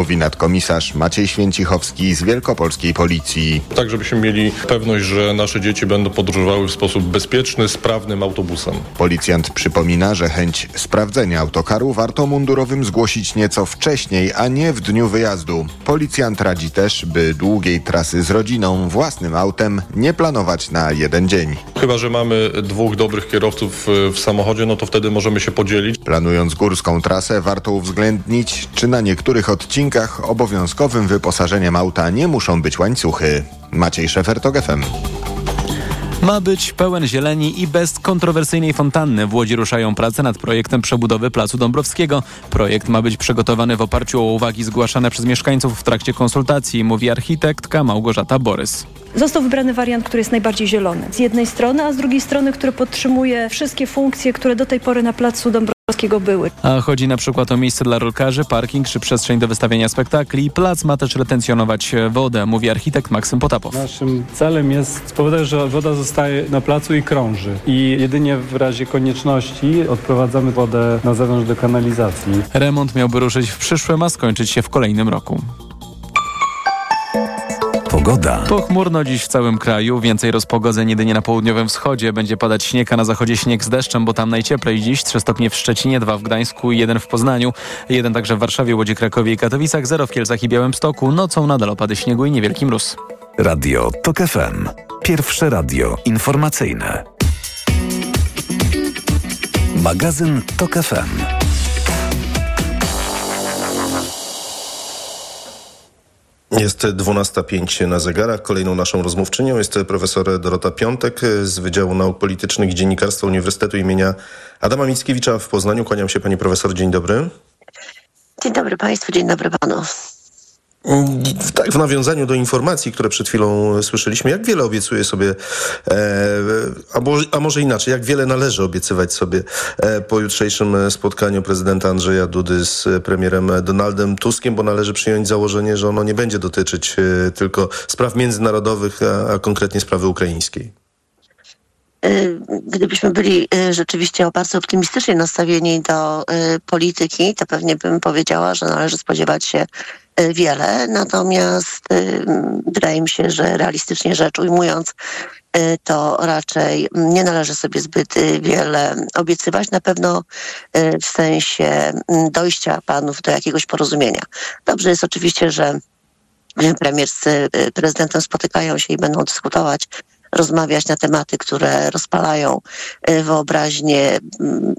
Mówi nadkomisarz Maciej Święcichowski z Wielkopolskiej Policji. Tak, żebyśmy mieli pewność, że nasze dzieci będą podróżowały w sposób bezpieczny, sprawnym autobusem. Policjant przypomina, że chęć sprawdzenia autokaru warto mundurowym zgłosić nieco wcześniej, a nie w dniu wyjazdu. Policjant radzi też, by długiej trasy z rodziną własnym autem nie planować na jeden dzień. Chyba, że mamy dwóch dobrych kierowców w samochodzie, no to wtedy możemy się podzielić. Planując górską trasę, warto uwzględnić, czy na niektórych odcinkach obowiązkowym wyposażeniem auta nie muszą być łańcuchy. Maciej Szefer, TOG FM. Ma być pełen zieleni i bez kontrowersyjnej fontanny. W Łodzi ruszają prace nad projektem przebudowy Placu Dąbrowskiego. Projekt ma być przygotowany w oparciu o uwagi zgłaszane przez mieszkańców w trakcie konsultacji, mówi architektka Małgorzata Borys. Został wybrany wariant, który jest najbardziej zielony. Z jednej strony, a z drugiej strony, który podtrzymuje wszystkie funkcje, które do tej pory na Placu Dąbrowskiego były. A chodzi na przykład o miejsce dla rolkarzy, parking czy przestrzeń do wystawiania spektakli. Plac ma też retencjonować wodę, mówi architekt Maksym Potapow. Naszym celem jest spowodować, że woda zostaje na placu i krąży. I jedynie w razie konieczności odprowadzamy wodę na zewnątrz do kanalizacji. Remont miałby ruszyć w przyszłym, a skończyć się w kolejnym roku. Pogoda. Pochmurno dziś w całym kraju. Więcej rozpogodzeń jedynie na południowym wschodzie. Będzie padać śnieg, a na zachodzie śnieg z deszczem, bo tam najcieplej dziś. 3 stopnie w Szczecinie, 2 w Gdańsku i 1 w Poznaniu. Jeden także w Warszawie, Łodzi, Krakowie i Katowicach, 0 w Kielcach i Białymstoku. Nocą nadal opady śniegu i niewielki mróz. Radio TOK FM. Pierwsze radio informacyjne. Magazyn TOK FM. Jest 12.05 na zegarach. Kolejną naszą rozmówczynią jest profesor Dorota Piątek z Wydziału Nauk Politycznych i Dziennikarstwa Uniwersytetu imienia Adama Mickiewicza w Poznaniu. Kłaniam się pani profesor. Dzień dobry. Dzień dobry państwu, dzień dobry panu. Tak, w nawiązaniu do informacji, które przed chwilą słyszeliśmy, jak wiele obiecuje sobie, e, a, może inaczej, jak wiele należy obiecywać sobie e, po jutrzejszym spotkaniu prezydenta Andrzeja Dudy z premierem Donaldem Tuskiem, bo należy przyjąć założenie, że ono nie będzie dotyczyć e, tylko spraw międzynarodowych, a konkretnie sprawy ukraińskiej. Gdybyśmy byli rzeczywiście bardzo optymistycznie nastawieni do polityki, to pewnie bym powiedziała, że należy spodziewać się wiele, natomiast wydaje mi się, że realistycznie rzecz ujmując, to raczej nie należy sobie zbyt wiele obiecywać, na pewno w sensie dojścia panów do jakiegoś porozumienia. Dobrze jest oczywiście, że premier z prezydentem spotykają się i będą dyskutować rozmawiać na tematy, które rozpalają wyobraźnię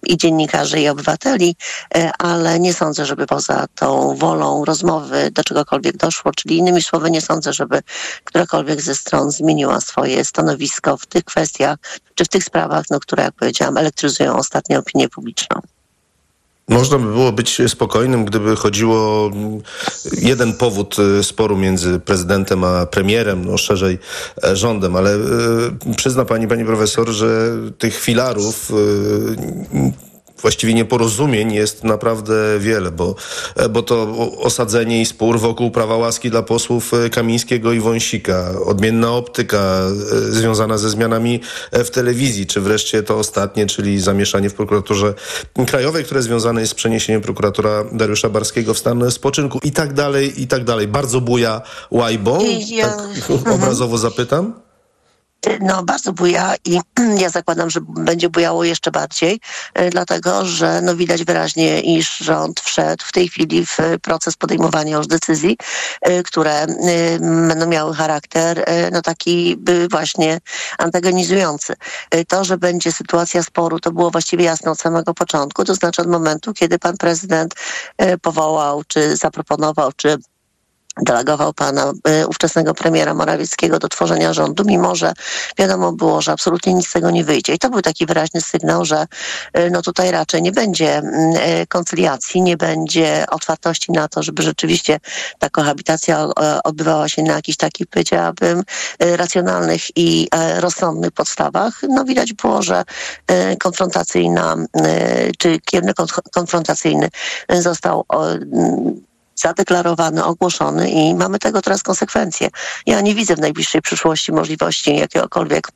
i dziennikarzy, i obywateli, ale nie sądzę, żeby poza tą wolą rozmowy do czegokolwiek doszło, czyli innymi słowy nie sądzę, żeby którakolwiek ze stron zmieniła swoje stanowisko w tych kwestiach, czy w tych sprawach, no, które, jak powiedziałam, elektryzują ostatnio opinię publiczną. Można by było być spokojnym, gdyby chodziło o jeden powód sporu między prezydentem a premierem, no szerzej rządem, ale y, przyzna pani, pani profesor, że tych filarów y, właściwie nieporozumień jest naprawdę wiele, bo, bo to osadzenie i spór wokół prawa łaski dla posłów Kamińskiego i Wąsika, odmienna optyka związana ze zmianami w telewizji, czy wreszcie to ostatnie, czyli zamieszanie w prokuraturze krajowej, które związane jest z przeniesieniem prokuratora Dariusza Barskiego w stan spoczynku i tak dalej, i tak dalej. Bardzo buja łajbą, ja... tak obrazowo zapytam. No, bardzo buja i ja zakładam, że będzie bujało jeszcze bardziej, dlatego że no, widać wyraźnie, iż rząd wszedł w tej chwili w proces podejmowania już decyzji, które będą miały charakter no, taki właśnie antagonizujący. To, że będzie sytuacja sporu, to było właściwie jasne od samego początku, to znaczy od momentu, kiedy pan prezydent powołał, czy zaproponował, czy delegował pana y, ówczesnego premiera Morawieckiego do tworzenia rządu, mimo że wiadomo było, że absolutnie nic z tego nie wyjdzie. I to był taki wyraźny sygnał, że y, no tutaj raczej nie będzie y, koncyliacji, nie będzie otwartości na to, żeby rzeczywiście ta kohabitacja odbywała się na jakichś takich, powiedziałabym, racjonalnych i rozsądnych podstawach. No widać było, że konfrontacyjna, czy kierunek konfrontacyjny został zadeklarowany, ogłoszony i mamy tego teraz konsekwencje. Ja nie widzę w najbliższej przyszłości możliwości jakiegokolwiek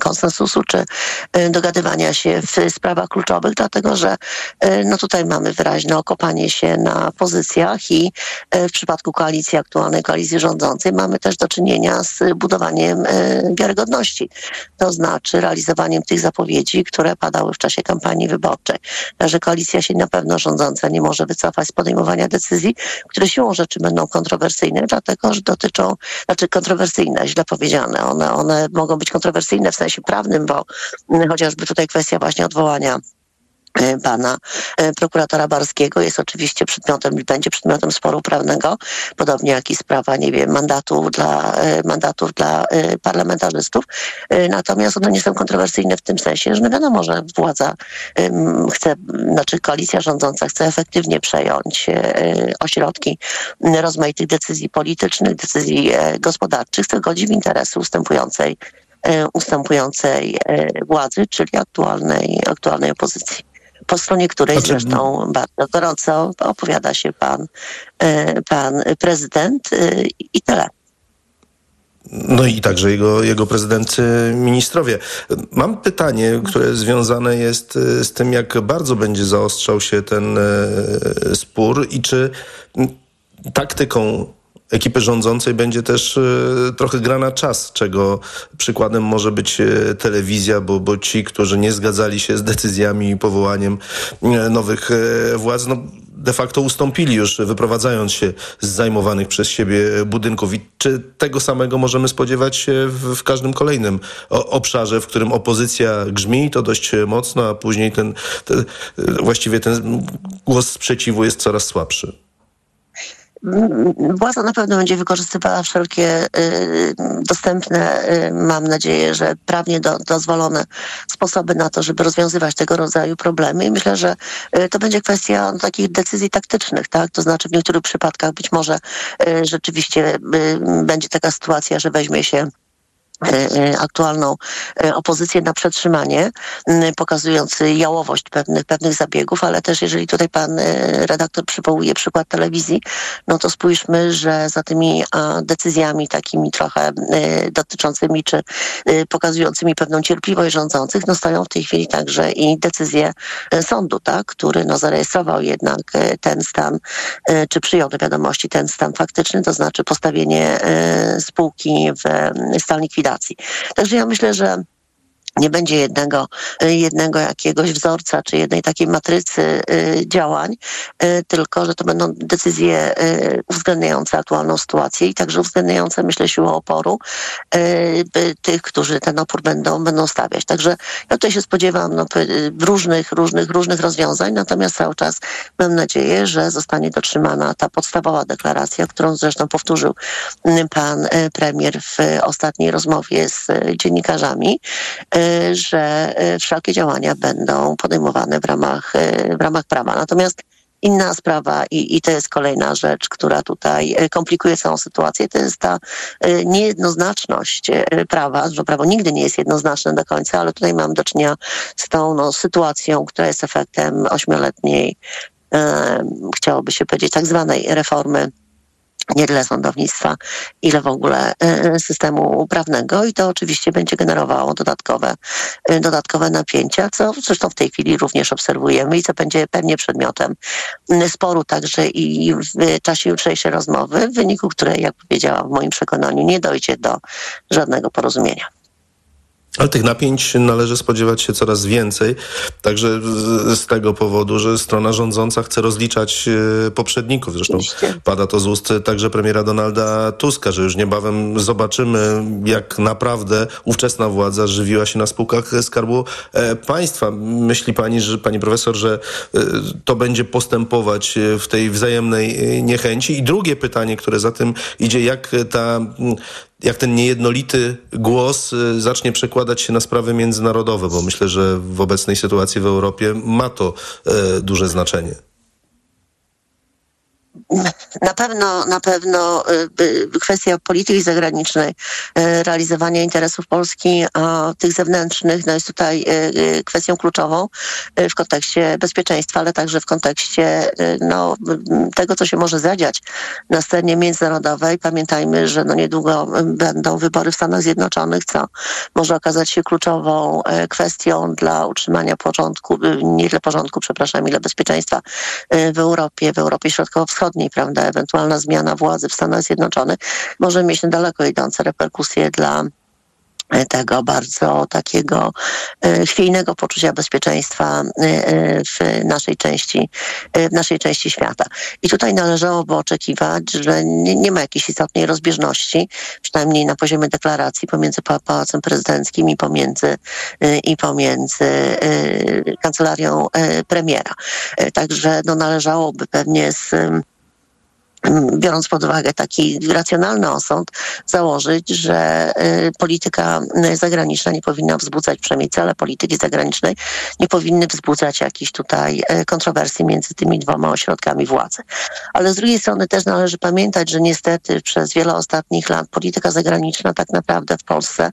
konsensusu czy e, dogadywania się w sprawach kluczowych, dlatego że e, no tutaj mamy wyraźne okopanie się na pozycjach i w przypadku koalicji aktualnej, koalicji rządzącej mamy też do czynienia z budowaniem wiarygodności. To znaczy realizowaniem tych zapowiedzi, które padały w czasie kampanii wyborczej. Także koalicja się na pewno rządząca nie może wycofać z podejmowania decyzji, które siłą rzeczy będą kontrowersyjne, dlatego że dotyczą, znaczy kontrowersyjne, źle powiedziane. One, one mogą być kontrowersyjne w sensie prawnym, bo chociażby tutaj kwestia właśnie odwołania E, pana e, prokuratora Barskiego jest oczywiście przedmiotem, będzie przedmiotem sporu prawnego, podobnie jak i sprawa, nie wiem, mandatów dla, e, mandatów dla parlamentarzystów. Natomiast one nie są kontrowersyjne w tym sensie, że no wiadomo, że władza chce, znaczy koalicja rządząca chce efektywnie przejąć ośrodki rozmaitych decyzji politycznych, decyzji gospodarczych, co godzi w interesy ustępującej ustępującej władzy, czyli aktualnej, aktualnej opozycji po stronie której znaczy... zresztą bardzo gorąco opowiada się pan, e, pan prezydent e, i tyle. No i także jego, jego prezydency ministrowie. Mam pytanie, które związane jest e, z tym, jak bardzo będzie zaostrzał się ten spór i czy taktyką ekipy rządzącej będzie też e, trochę gra na czas, czego przykładem może być e, telewizja, bo, bo ci, którzy nie zgadzali się z decyzjami i powołaniem e, nowych władz, no de facto ustąpili już, wyprowadzając się z zajmowanych przez siebie budynków. I czy tego samego możemy spodziewać się w, w każdym kolejnym obszarze, w którym opozycja grzmi, to dość mocno, a później ten, ten właściwie ten głos sprzeciwu jest coraz słabszy? Władza na pewno będzie wykorzystywała wszelkie y, dostępne, y, mam nadzieję, że prawnie do, dozwolone sposoby na to, żeby rozwiązywać tego rodzaju problemy. I myślę, że y, to będzie kwestia no, takich decyzji taktycznych, tak? To znaczy w niektórych przypadkach być może rzeczywiście będzie taka sytuacja, że weźmie się aktualną e, opozycję na przetrzymanie, pokazując jałowość pewnych, pewnych zabiegów, ale też jeżeli tutaj pan redaktor przywołuje przykład telewizji, no to spójrzmy, że za tymi decyzjami takimi trochę dotyczącymi czy pokazującymi pewną cierpliwość rządzących, no stoją w tej chwili także i decyzje sądu, tak, który no zarejestrował jednak ten stan, czy przyjął do wiadomości ten stan faktyczny, to znaczy postawienie spółki w stan likwidacji Także ja myślę, że nie będzie jednego, jednego jakiegoś wzorca czy jednej takiej matrycy y, działań, y, tylko że to będą decyzje y, uwzględniające aktualną sytuację i także uwzględniające, myślę, siłę oporu tych, którzy ten opór będą, będą stawiać. Także ja tutaj się spodziewam no, różnych, różnych, różnych rozwiązań, natomiast cały czas mam nadzieję, że zostanie dotrzymana ta podstawowa deklaracja, którą zresztą powtórzył pan premier w ostatniej rozmowie z dziennikarzami, że e, wszelkie działania będą podejmowane w ramach, e, w ramach prawa. Natomiast Inna sprawa i, i to jest kolejna rzecz, która tutaj komplikuje całą sytuację, to jest ta niejednoznaczność prawa, że prawo nigdy nie jest jednoznaczne do końca, ale tutaj mam do czynienia z tą no, sytuacją, która jest efektem ośmioletniej, e, chciałoby się powiedzieć, tak zwanej reformy nie tyle sądownictwa, ile w ogóle e, systemu prawnego i to oczywiście będzie generowało dodatkowe, e, dodatkowe napięcia, co zresztą w tej chwili również obserwujemy i co będzie pewnie przedmiotem sporu także i w czasie jutrzejszej rozmowy, w wyniku której, jak powiedziałam, w moim przekonaniu nie dojdzie do żadnego porozumienia. Ale tych napięć należy spodziewać się coraz więcej, także z tego powodu, że strona rządząca chce rozliczać e, poprzedników. Zresztą pada to z ust także premiera Donalda Tuska, że już niebawem zobaczymy, jak naprawdę ówczesna władza żywiła się na spółkach Skarbu e, Państwa. Myśli pani, że pani profesor, że e, to będzie postępować w tej wzajemnej niechęci? I drugie pytanie, które za tym idzie, jak ta jak ten niejednolity głos y, zacznie przekładać się na sprawy międzynarodowe, bo myślę, że w obecnej sytuacji w Europie ma to e, duże znaczenie. Na pewno, na pewno kwestia polityki zagranicznej, realizowania interesów Polski, a tych zewnętrznych, no jest tutaj kwestią kluczową w kontekście bezpieczeństwa, ale także w kontekście no, tego, co się może zadziać na scenie międzynarodowej. Pamiętajmy, że no niedługo będą wybory w Stanach Zjednoczonych, co może okazać się kluczową kwestią dla utrzymania porządku, nie dla porządku, przepraszam, ile bezpieczeństwa w Europie, w Europie Środkowo-Wschodniej, prawda, ewentualna zmiana władzy w Stanach Zjednoczonych może mieć daleko idące reperkusje dla tego bardzo takiego chwiejnego poczucia bezpieczeństwa w naszej części, w naszej części świata. I tutaj należałoby oczekiwać, że nie, nie ma jakiejś istotnej rozbieżności, przynajmniej na poziomie deklaracji pomiędzy Pałacem Prezydenckim i pomiędzy, i pomiędzy kancelarią premiera. Także no, należałoby pewnie z biorąc pod uwagę taki racjonalny osąd, założyć, że polityka zagraniczna nie powinna wzbudzać, przynajmniej cele polityki zagranicznej, nie powinny wzbudzać jakichś tutaj kontrowersji między tymi dwoma ośrodkami władzy. Ale z drugiej strony też należy pamiętać, że niestety przez wiele ostatnich lat polityka zagraniczna tak naprawdę w Polsce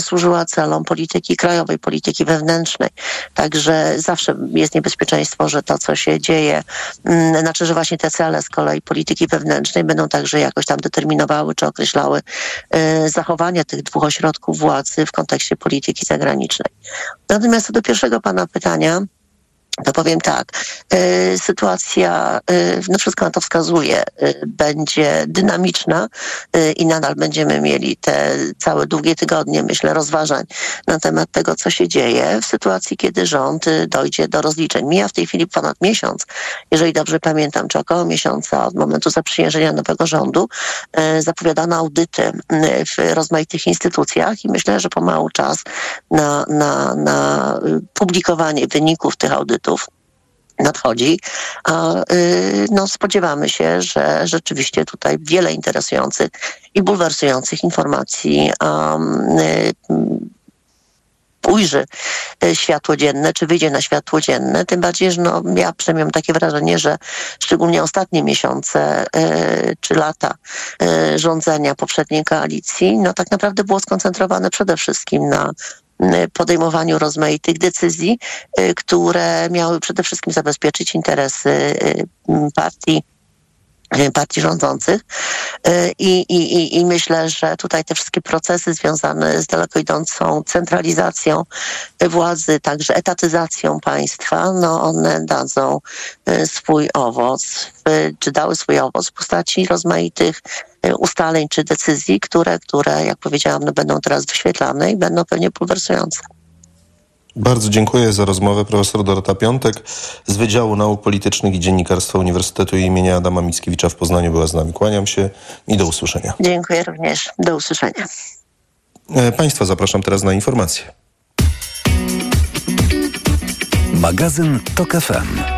służyła celom polityki krajowej, polityki wewnętrznej. Także zawsze jest niebezpieczeństwo, że to, co się dzieje, znaczy, że właśnie te cele z kolei polityki polityki wewnętrznej będą także jakoś tam determinowały czy określały y, zachowania tych dwóch ośrodków władzy w kontekście polityki zagranicznej. Natomiast do pierwszego pana pytania, to powiem tak, y, sytuacja, y, no wszystko na to wskazuje, y, będzie dynamiczna i nadal będziemy mieli te całe długie tygodnie, myślę, rozważań na temat tego, co się dzieje w sytuacji, kiedy rząd dojdzie do rozliczeń. Mija w tej chwili ponad miesiąc, jeżeli dobrze pamiętam, czy około miesiąca od momentu zaprzysiężenia nowego rządu, zapowiadano audyty w rozmaitych instytucjach i myślę, że pomału czas na, na, na publikowanie wyników tych audytów nadchodzi. A, no, spodziewamy się, że rzeczywiście tutaj wiele interesujących i bulwersujących informacji um, ujrzy światło dzienne, czy wyjdzie na światło dzienne. Tym bardziej, że no, ja przynajmniej takie wrażenie, że szczególnie ostatnie miesiące czy lata rządzenia poprzedniej koalicji, no tak naprawdę było skoncentrowane przede wszystkim na podejmowaniu rozmaitych decyzji, które miały przede wszystkim zabezpieczyć interesy partii partii rządzących. I, i, i myślę, że tutaj te wszystkie procesy związane z daleko idącą centralizacją władzy, także etatyzacją państwa, no one dadzą swój owoc, czy dały swój owoc w postaci rozmaitych ustaleń czy decyzji, które, które jak powiedziałam, no będą teraz wyświetlane i będą pewnie bulwersujące. Bardzo dziękuję za rozmowę. Profesor Dorota Piątek z Wydziału Nauk Politycznych i Dziennikarstwa Uniwersytetu imienia Adama Mickiewicza w Poznaniu była z nami. Kłaniam się i do usłyszenia. Dziękuję również. Do usłyszenia. Państwa zapraszam teraz na informacje. Magazyn TOK FM.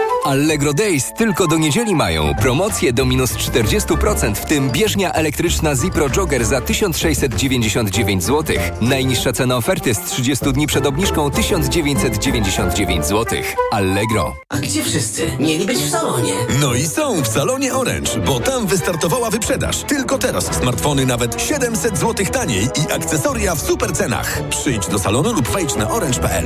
Allegro Days tylko do niedzieli mają promocje do minus 40%, w tym bieżnia elektryczna Zipro Jogger za 1699 zł. Najniższa cena oferty z 30 dni przed obniżką 1999 zł. Allegro. A gdzie wszyscy? Mieli być w salonie. No i są w salonie Orange, bo tam wystartowała wyprzedaż. Tylko teraz smartfony nawet 700 zł taniej i akcesoria w super cenach. Przyjdź do salonu lub wejdź na orange.pl.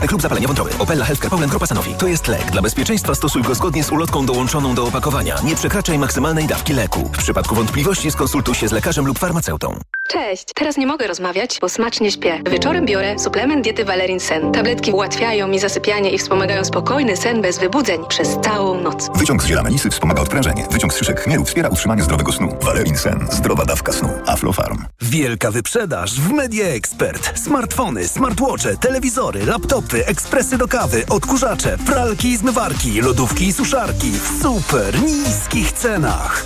lub zapalenie wątroby. Opella Healthcare Poland Grupa Sanofi. To jest lek. Dla bezpieczeństwa stosuj go zgodnie z ulotką dołączoną do opakowania. Nie przekraczaj maksymalnej dawki leku. W przypadku wątpliwości skonsultuj się z lekarzem lub farmaceutą. Cześć, teraz nie mogę rozmawiać, bo smacznie śpię. Wieczorem biorę suplement diety Valerin Sen. Tabletki ułatwiają mi zasypianie i wspomagają spokojny sen bez wybudzeń przez całą noc. Wyciąg z ziela melisy wspomaga odprężenie. Wyciąg z szyszek chmielu wspiera utrzymanie zdrowego snu. Valerin Sen. Zdrowa dawka snu. Aflofarm. Wielka wyprzedaż w Media Expert. Smartfony, smartwatche, telewizory, laptopy, ekspresy do kawy, odkurzacze, pralki i zmywarki, lodówki i suszarki w super niskich cenach.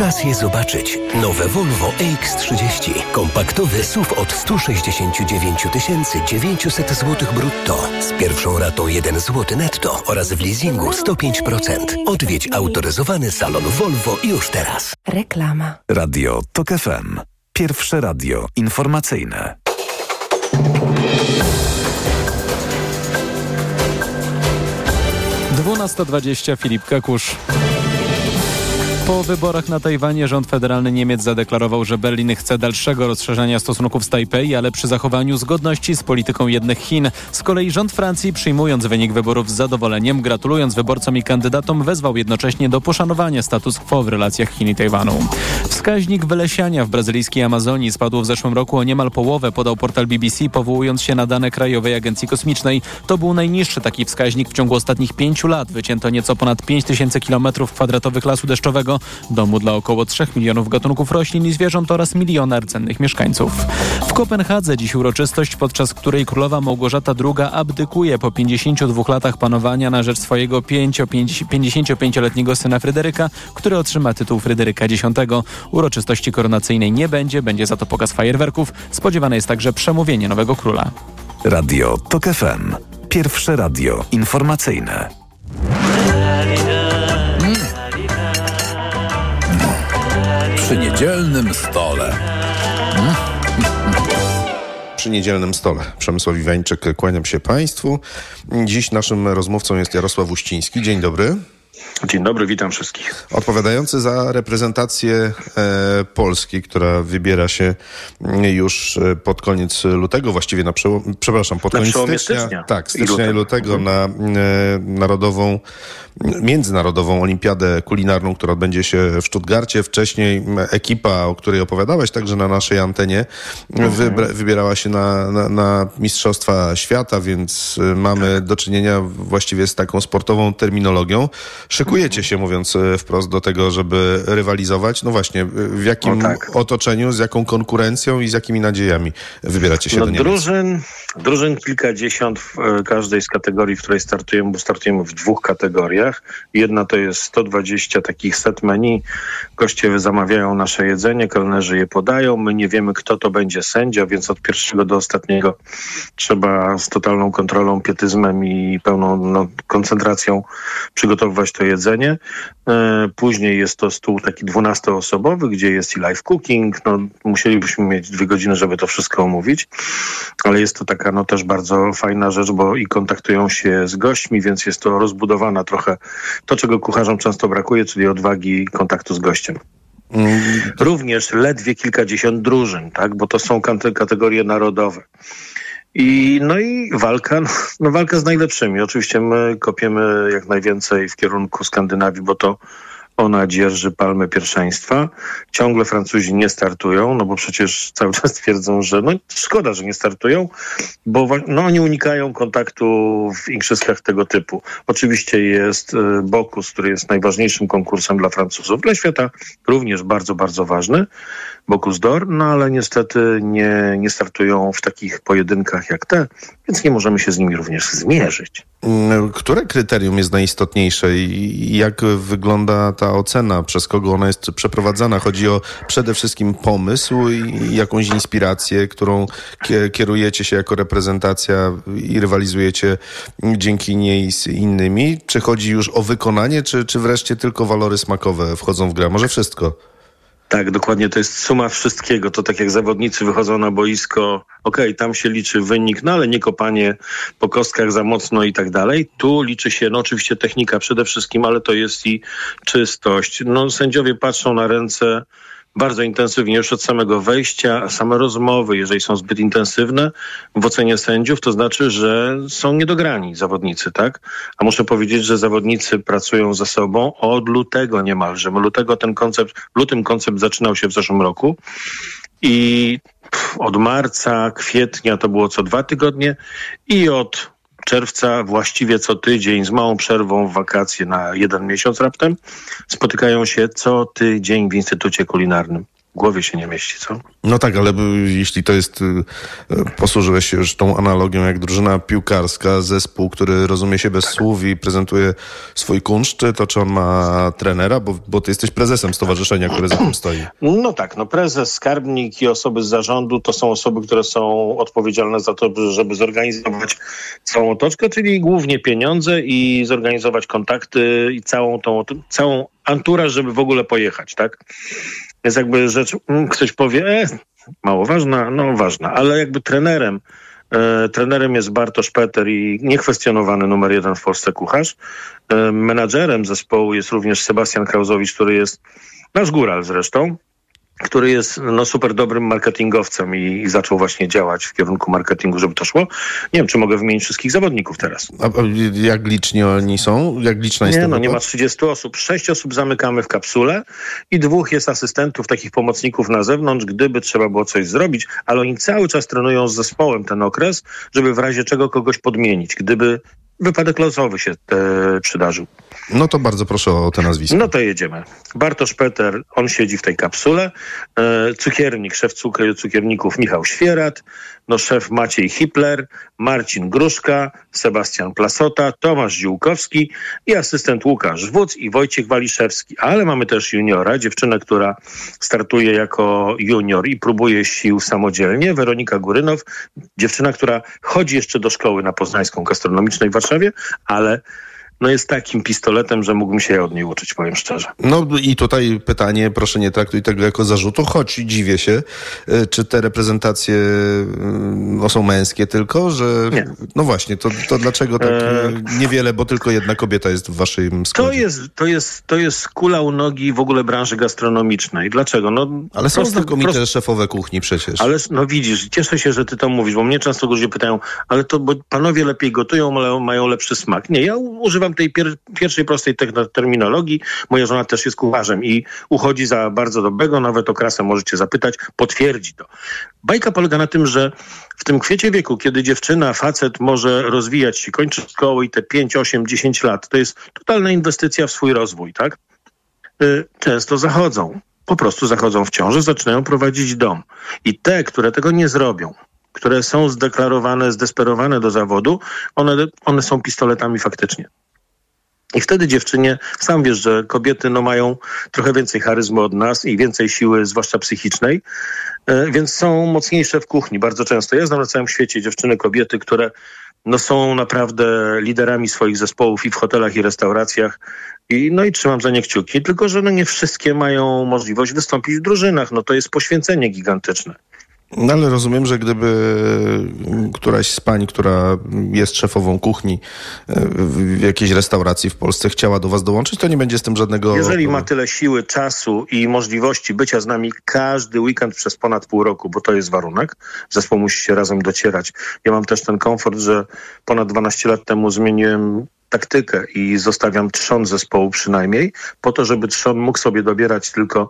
Czas je zobaczyć. Nowe Volvo EX30. Kompaktowy SUV od 169 900 zł brutto. Z pierwszą ratą 1 zł netto oraz w leasingu 105%. Odwiedź autoryzowany salon Volvo już teraz. Reklama. Radio TOK FM. Pierwsze radio informacyjne. Dwunasta dwadzieścia Filip Kakusz. Po wyborach na Tajwanie rząd federalny Niemiec zadeklarował, że Berlin chce dalszego rozszerzenia stosunków z Tajpej, ale przy zachowaniu zgodności z polityką jednych Chin. Z kolei rząd Francji, przyjmując wynik wyborów z zadowoleniem, gratulując wyborcom i kandydatom, wezwał jednocześnie do poszanowania status quo w relacjach Chin i Tajwanu. Wskaźnik wylesiania w brazylijskiej Amazonii spadł w zeszłym roku o niemal połowę, podał portal BBC, powołując się na dane Krajowej Agencji Kosmicznej. To był najniższy taki wskaźnik w ciągu ostatnich pięciu lat. Wycięto nieco ponad 5 tysięcy kilometrów kwadratowych lasu deszczowego, domu dla około 3 milionów gatunków roślin i zwierząt oraz miliona rdzennych mieszkańców. W Kopenhadze dziś uroczystość, podczas której królowa Małgorzata II abdykuje po 52 latach panowania na rzecz swojego 55-letniego syna Fryderyka, który otrzyma tytuł Fryderyka X. Uroczystości koronacyjnej nie będzie, będzie za to pokaz fajerwerków. Spodziewane jest także przemówienie nowego króla. Radio TOK FM. Pierwsze radio informacyjne. Przy niedzielnym stole. Przy niedzielnym stole. Przemysław Iwańczyk, kłaniam się Państwu. Dziś naszym rozmówcą jest Jarosław Uściński. Dzień dobry. Dzień dobry, witam wszystkich. Odpowiadający za reprezentację e, Polski, która wybiera się już e, pod koniec lutego, właściwie na przełom, przepraszam, pod Na koniec stycznia, stycznia tak, stycznia i lutego, lutego. na e, narodową, międzynarodową olimpiadę kulinarną, która odbędzie się w Stuttgarcie. Wcześniej ekipa, o której opowiadałeś także na naszej antenie, wybra, wybierała się na, na, na Mistrzostwa Świata, więc y, mamy do czynienia właściwie z taką sportową terminologią. Szykujecie się, mówiąc y, wprost, do tego, żeby rywalizować. No właśnie, y, w jakim No tak. otoczeniu, z jaką konkurencją i z jakimi nadziejami wybieracie się No, do Niemiec? drużyn, drużyn kilkadziesiąt w e, każdej z kategorii, w której startujemy, bo startujemy w dwóch kategoriach. Jedna to jest 120 takich set menu. Goście zamawiają nasze jedzenie, kelnerzy je podają. My nie wiemy, kto to będzie sędzia, więc od pierwszego do ostatniego trzeba z totalną kontrolą, pietyzmem i pełną no, koncentracją przygotowywać to jedzenie. E, Później jest to stół taki 12-osobowy, gdzie jest i live cooking. No, musielibyśmy mieć dwie godziny, żeby to wszystko omówić, ale jest to taka no, też bardzo fajna rzecz, bo i kontaktują się z gośćmi, więc jest to rozbudowana trochę to, czego kucharzom często brakuje, czyli odwagi kontaktu z gościem. Również ledwie kilkadziesiąt drużyn, tak? bo to są kate- kategorie narodowe. I, no i walka, no walka z najlepszymi. Oczywiście my kopiemy jak najwięcej w kierunku Skandynawii, bo to ona dzierży palmę pierwszeństwa. Ciągle Francuzi nie startują, no bo przecież cały czas twierdzą, że no szkoda, że nie startują, bo no, oni unikają kontaktu w igrzyskach tego typu. Oczywiście jest y, Bokus, który jest najważniejszym konkursem dla Francuzów, dla świata również bardzo, bardzo ważny. Bocuse d'Or, no ale niestety nie, nie startują w takich pojedynkach jak te, więc nie możemy się z nimi również zmierzyć. Mm, które kryterium jest najistotniejsze i jak wygląda ta ocena, przez kogo ona jest przeprowadzana? Chodzi o przede wszystkim pomysł i jakąś inspirację, którą kierujecie się jako reprezentacja i rywalizujecie dzięki niej z innymi? Czy chodzi już o wykonanie, czy, czy wreszcie tylko walory smakowe wchodzą w grę? Może wszystko? Tak, dokładnie. To jest suma wszystkiego. To tak jak zawodnicy wychodzą na boisko, okej, okay, tam się liczy wynik, no ale nie kopanie po kostkach za mocno i tak dalej. Tu liczy się, no oczywiście technika przede wszystkim, ale to jest i czystość. No sędziowie patrzą na ręce bardzo intensywnie już od samego wejścia, same rozmowy, jeżeli są zbyt intensywne w ocenie sędziów, to znaczy, że są niedograni zawodnicy, tak? A muszę powiedzieć, że zawodnicy pracują ze sobą od lutego niemalże. Lutego ten koncept, lutym koncept zaczynał się w zeszłym roku i od marca, kwietnia to było co dwa tygodnie i od czerwca właściwie co tydzień z małą przerwą w wakacje na jeden miesiąc raptem spotykają się co tydzień w Instytucie Kulinarnym głowie się nie mieści, co? No tak, ale jeśli to jest, y, y, posłużyłeś się już tą analogią jak drużyna piłkarska, zespół, który rozumie się bez słów i prezentuje swój kunszt, to czy on ma trenera? Bo, bo ty jesteś prezesem stowarzyszenia, które za tym stoi. No tak, no prezes, skarbnik i osoby z zarządu to są osoby, które są odpowiedzialne za to, żeby zorganizować całą otoczkę, czyli głównie pieniądze i zorganizować kontakty i całą tą, całą anturaż, żeby w ogóle pojechać, tak? Jest jakby rzecz, ktoś powie, e, mało ważna, no ważna, ale jakby trenerem, e, trenerem jest Bartosz Peter i niekwestionowany numer jeden w Polsce kucharz. E, menadżerem zespołu jest również Sebastian Krauzowicz, który jest nasz góral zresztą, który jest no, super dobrym marketingowcem i, i, zaczął właśnie działać w kierunku marketingu, żeby to szło. Nie wiem, czy mogę wymienić wszystkich zawodników teraz. A, a jak liczni oni są? Jak liczna jest Nie, no nie ma 30 osób. Sześć osób zamykamy w kapsule i dwóch jest asystentów, takich pomocników na zewnątrz, gdyby trzeba było coś zrobić, ale oni cały czas trenują z zespołem ten okres, żeby w razie czego kogoś podmienić. Gdyby wypadek losowy się e, przydarzył. No to bardzo proszę o te nazwiska. No to jedziemy. Bartosz Peter, on siedzi w tej kapsule. E, cukiernik, szef cukierników Michał Świerat, no szef Maciej Hipler, Marcin Gruszka, Sebastian Plasota, Tomasz Ziółkowski i asystent Łukasz Wódz i Wojciech Waliszewski. Ale mamy też juniora, dziewczynę, która startuje jako junior i próbuje sił samodzielnie, Weronika Górynow, dziewczyna, która chodzi jeszcze do szkoły na Poznańską Gastronomicznej w Warszawie, ale no jest takim pistoletem, że mógłbym się od niej uczyć, powiem szczerze. No i tutaj pytanie, proszę nie traktuj tego jako zarzutu, choć dziwię się, e, czy te reprezentacje no, są męskie tylko, że... Nie. No właśnie, to, to dlaczego tak e... niewiele, bo tylko jedna kobieta jest w waszym składzie? To jest, to jest, to jest kula u nogi w ogóle branży gastronomicznej. Dlaczego? No, ale są znakomite prosto... szefowe kuchni przecież. Ale no widzisz, cieszę się, że ty to mówisz, bo mnie często ludzie pytają, ale to bo panowie lepiej gotują, ale mają lepszy smak. Nie, ja używam używam tej pier pierwszej prostej terminologii. Moja żona też jest kucharzem i uchodzi za bardzo dobrego, nawet o krasę możecie zapytać, potwierdzi to. Bajka polega na tym, że w tym kwiecie wieku, kiedy dziewczyna, facet może rozwijać się, kończyć szkołę i te 5, 8, 10 lat, to jest totalna inwestycja w swój rozwój, tak? Y, często zachodzą po prostu zachodzą w ciąży, zaczynają prowadzić dom. I te, które tego nie zrobią, które są zdeklarowane, zdesperowane do zawodu, one, one są pistoletami faktycznie. I wtedy dziewczynie, sam wiesz, że kobiety no, mają trochę więcej charyzmu od nas i więcej siły, zwłaszcza psychicznej, e, więc są mocniejsze w kuchni bardzo często. Ja znam na całym świecie dziewczyny, kobiety, które no, są naprawdę liderami swoich zespołów i w hotelach, i restauracjach. I, no i trzymam za nie kciuki, tylko że no, nie wszystkie mają możliwość wystąpić w drużynach. No to jest poświęcenie gigantyczne. No ale rozumiem, że gdyby któraś z pań, która jest szefową kuchni e, w jakiejś restauracji w Polsce chciała do was dołączyć, to nie będzie z tym żadnego... Jeżeli ma tyle siły, czasu i możliwości bycia z nami każdy weekend przez ponad pół roku, bo to jest warunek, zespół musi się razem docierać. Ja mam też ten komfort, że ponad 12 lat temu zmieniłem taktykę i zostawiam trzon zespołu przynajmniej, po to, żeby trzon mógł sobie dobierać tylko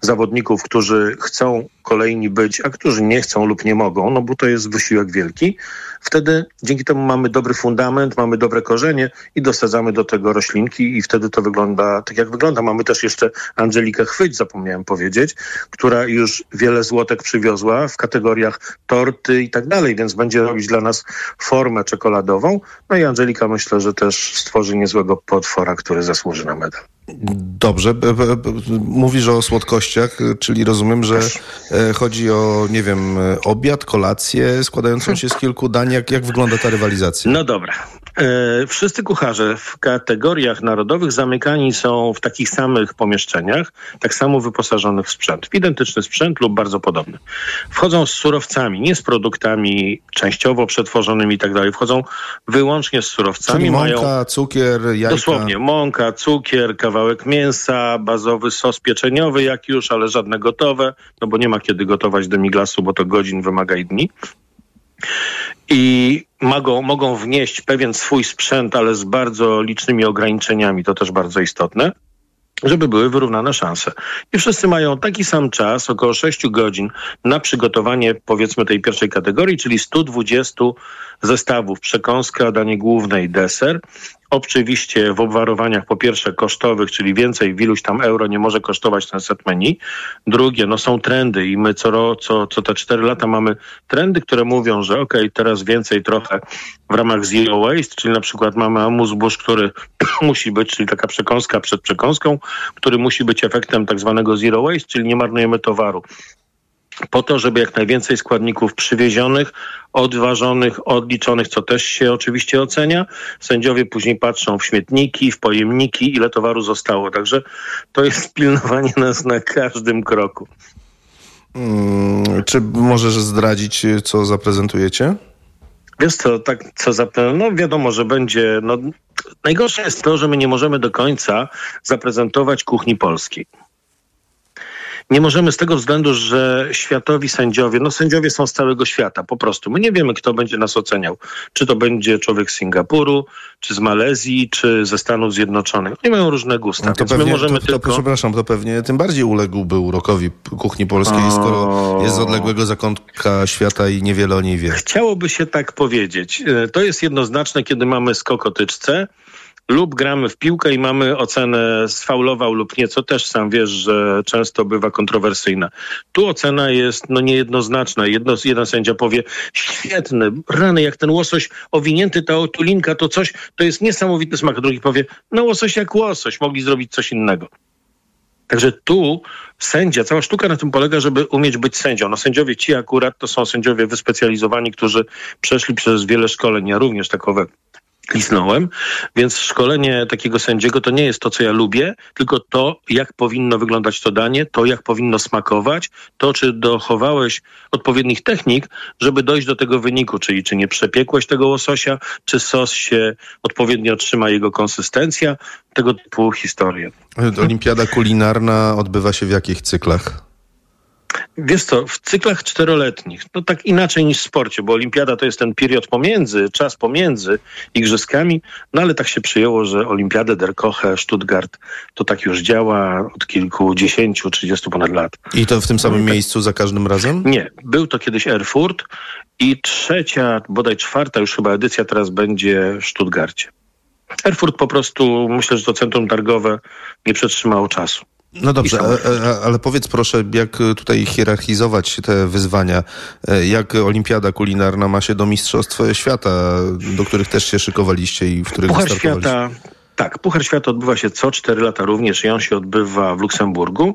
zawodników, którzy chcą kolejni być, a którzy nie chcą lub nie mogą, no bo to jest wysiłek wielki. Wtedy dzięki temu mamy dobry fundament, mamy dobre korzenie i dosadzamy do tego roślinki i wtedy to wygląda tak jak wygląda. Mamy też jeszcze Angelikę Chwyć, zapomniałem powiedzieć, która już wiele złotek przywiozła w kategoriach torty i tak dalej, więc będzie robić dla nas formę czekoladową. No i Angelika myślę, że też stworzy niezłego potwora, który zasłuży na medal. Dobrze. Mówisz o słodkościach, czyli rozumiem, że e, chodzi o, nie wiem, e, obiad, kolację składającą się z kilku dań. Jak, jak wygląda ta rywalizacja? No dobra. E, wszyscy kucharze w kategoriach narodowych zamykani są w takich samych pomieszczeniach, tak samo wyposażonych w sprzęt. W identyczny sprzęt lub bardzo podobny. Wchodzą z surowcami, nie z produktami częściowo przetworzonymi i tak dalej. Wchodzą wyłącznie z surowcami. Czyli mąka, mają cukier, jajka. Dosłownie, mąka, cukier, kawałek mięsa, bazowy sos pieczeniowy jak już, ale żadne gotowe, no bo nie ma kiedy gotować demiglasu, bo to godzin wymaga i dni. I mogą, mogą wnieść pewien swój sprzęt, ale z bardzo licznymi ograniczeniami, to też bardzo istotne żeby były wyrównane szanse. I wszyscy mają taki sam czas, około 6 godzin, na przygotowanie powiedzmy tej pierwszej kategorii, czyli 120 zestawów, przekąska, danie główne i deser. Oczywiście w obwarowaniach po pierwsze kosztowych, czyli więcej w iluś tam euro nie może kosztować ten set menu. Drugie, no są trendy i my co, co, co te 4 lata mamy trendy, które mówią, że okej, teraz więcej trochę w ramach zero waste, czyli na przykład mamy amuse który musi być, czyli taka przekąska przed przekąską, który musi być efektem tak zwanego zero waste, czyli nie marnujemy towaru po to, żeby jak najwięcej składników przywiezionych, odważonych, odliczonych, co też się oczywiście ocenia. Sędziowie później patrzą w śmietniki, w pojemniki, ile towaru zostało. Także to jest pilnowanie nas na każdym kroku. Mm, czy możesz zdradzić, co zaprezentujecie? Wiesz co, tak co zapewne, no wiadomo, że będzie, no najgorsze jest to, że my nie możemy do końca zaprezentować kuchni polskiej. Nie możemy z tego względu, że światowi sędziowie, no sędziowie są z całego świata, po prostu. My nie wiemy, kto będzie nas oceniał. Czy to będzie człowiek z Singapuru, czy z Malezji, czy ze Stanów Zjednoczonych. Oni mają różne gusta, No to pewnie, my możemy to, to, tylko... przepraszam, to pewnie tym bardziej uległby urokowi kuchni polskiej, O. skoro jest z odległego zakątka świata i niewiele o niej wie. Chciałoby się tak powiedzieć. E, To jest jednoznaczne, kiedy mamy skok o tyczce lub gramy w piłkę i mamy ocenę sfaulował lub nie, co też sam wiesz, że często bywa kontrowersyjna. Tu ocena jest no, niejednoznaczna. Jedno, jeden sędzia powie, świetny, rany, jak ten łosoś owinięty, ta otulinka, to coś, to jest niesamowity smak. Drugi powie, no łosoś jak łosoś, mogli zrobić coś innego. Także tu sędzia, cała sztuka na tym polega, żeby umieć być sędzią. No sędziowie ci akurat to są sędziowie wyspecjalizowani, którzy przeszli przez wiele szkoleń. Ja również takowe lisnąłem, więc szkolenie takiego sędziego to nie jest to, co ja lubię, tylko to, jak powinno wyglądać to danie, to, jak powinno smakować, to, czy dochowałeś odpowiednich technik, żeby dojść do tego wyniku, czyli czy nie przepiekłeś tego łososia, czy sos się odpowiednio trzyma jego konsystencja, tego typu historie. Olimpiada kulinarna odbywa się w jakich cyklach? Wiesz co, w cyklach czteroletnich, no tak inaczej niż w sporcie, bo olimpiada to jest ten period pomiędzy, czas pomiędzy igrzyskami, no ale tak się przyjęło, że olimpiadę Der Koche, Stuttgart, to tak już działa od kilkudziesięciu, trzydziestu ponad lat. I to w tym samym miejscu za każdym razem? Nie, był to kiedyś Erfurt i trzecia, bodaj czwarta już chyba edycja teraz będzie w Stuttgarcie. Erfurt po prostu, myślę, że to centrum targowe nie przetrzymało czasu. No dobrze, a, a, ale powiedz proszę, jak tutaj hierarchizować te wyzwania? E, Jak olimpiada kulinarna ma się do Mistrzostw Świata, do których też się szykowaliście i w których Puchar? Świata, tak, Puchar Świata odbywa się co cztery lata również i on się odbywa w Luksemburgu.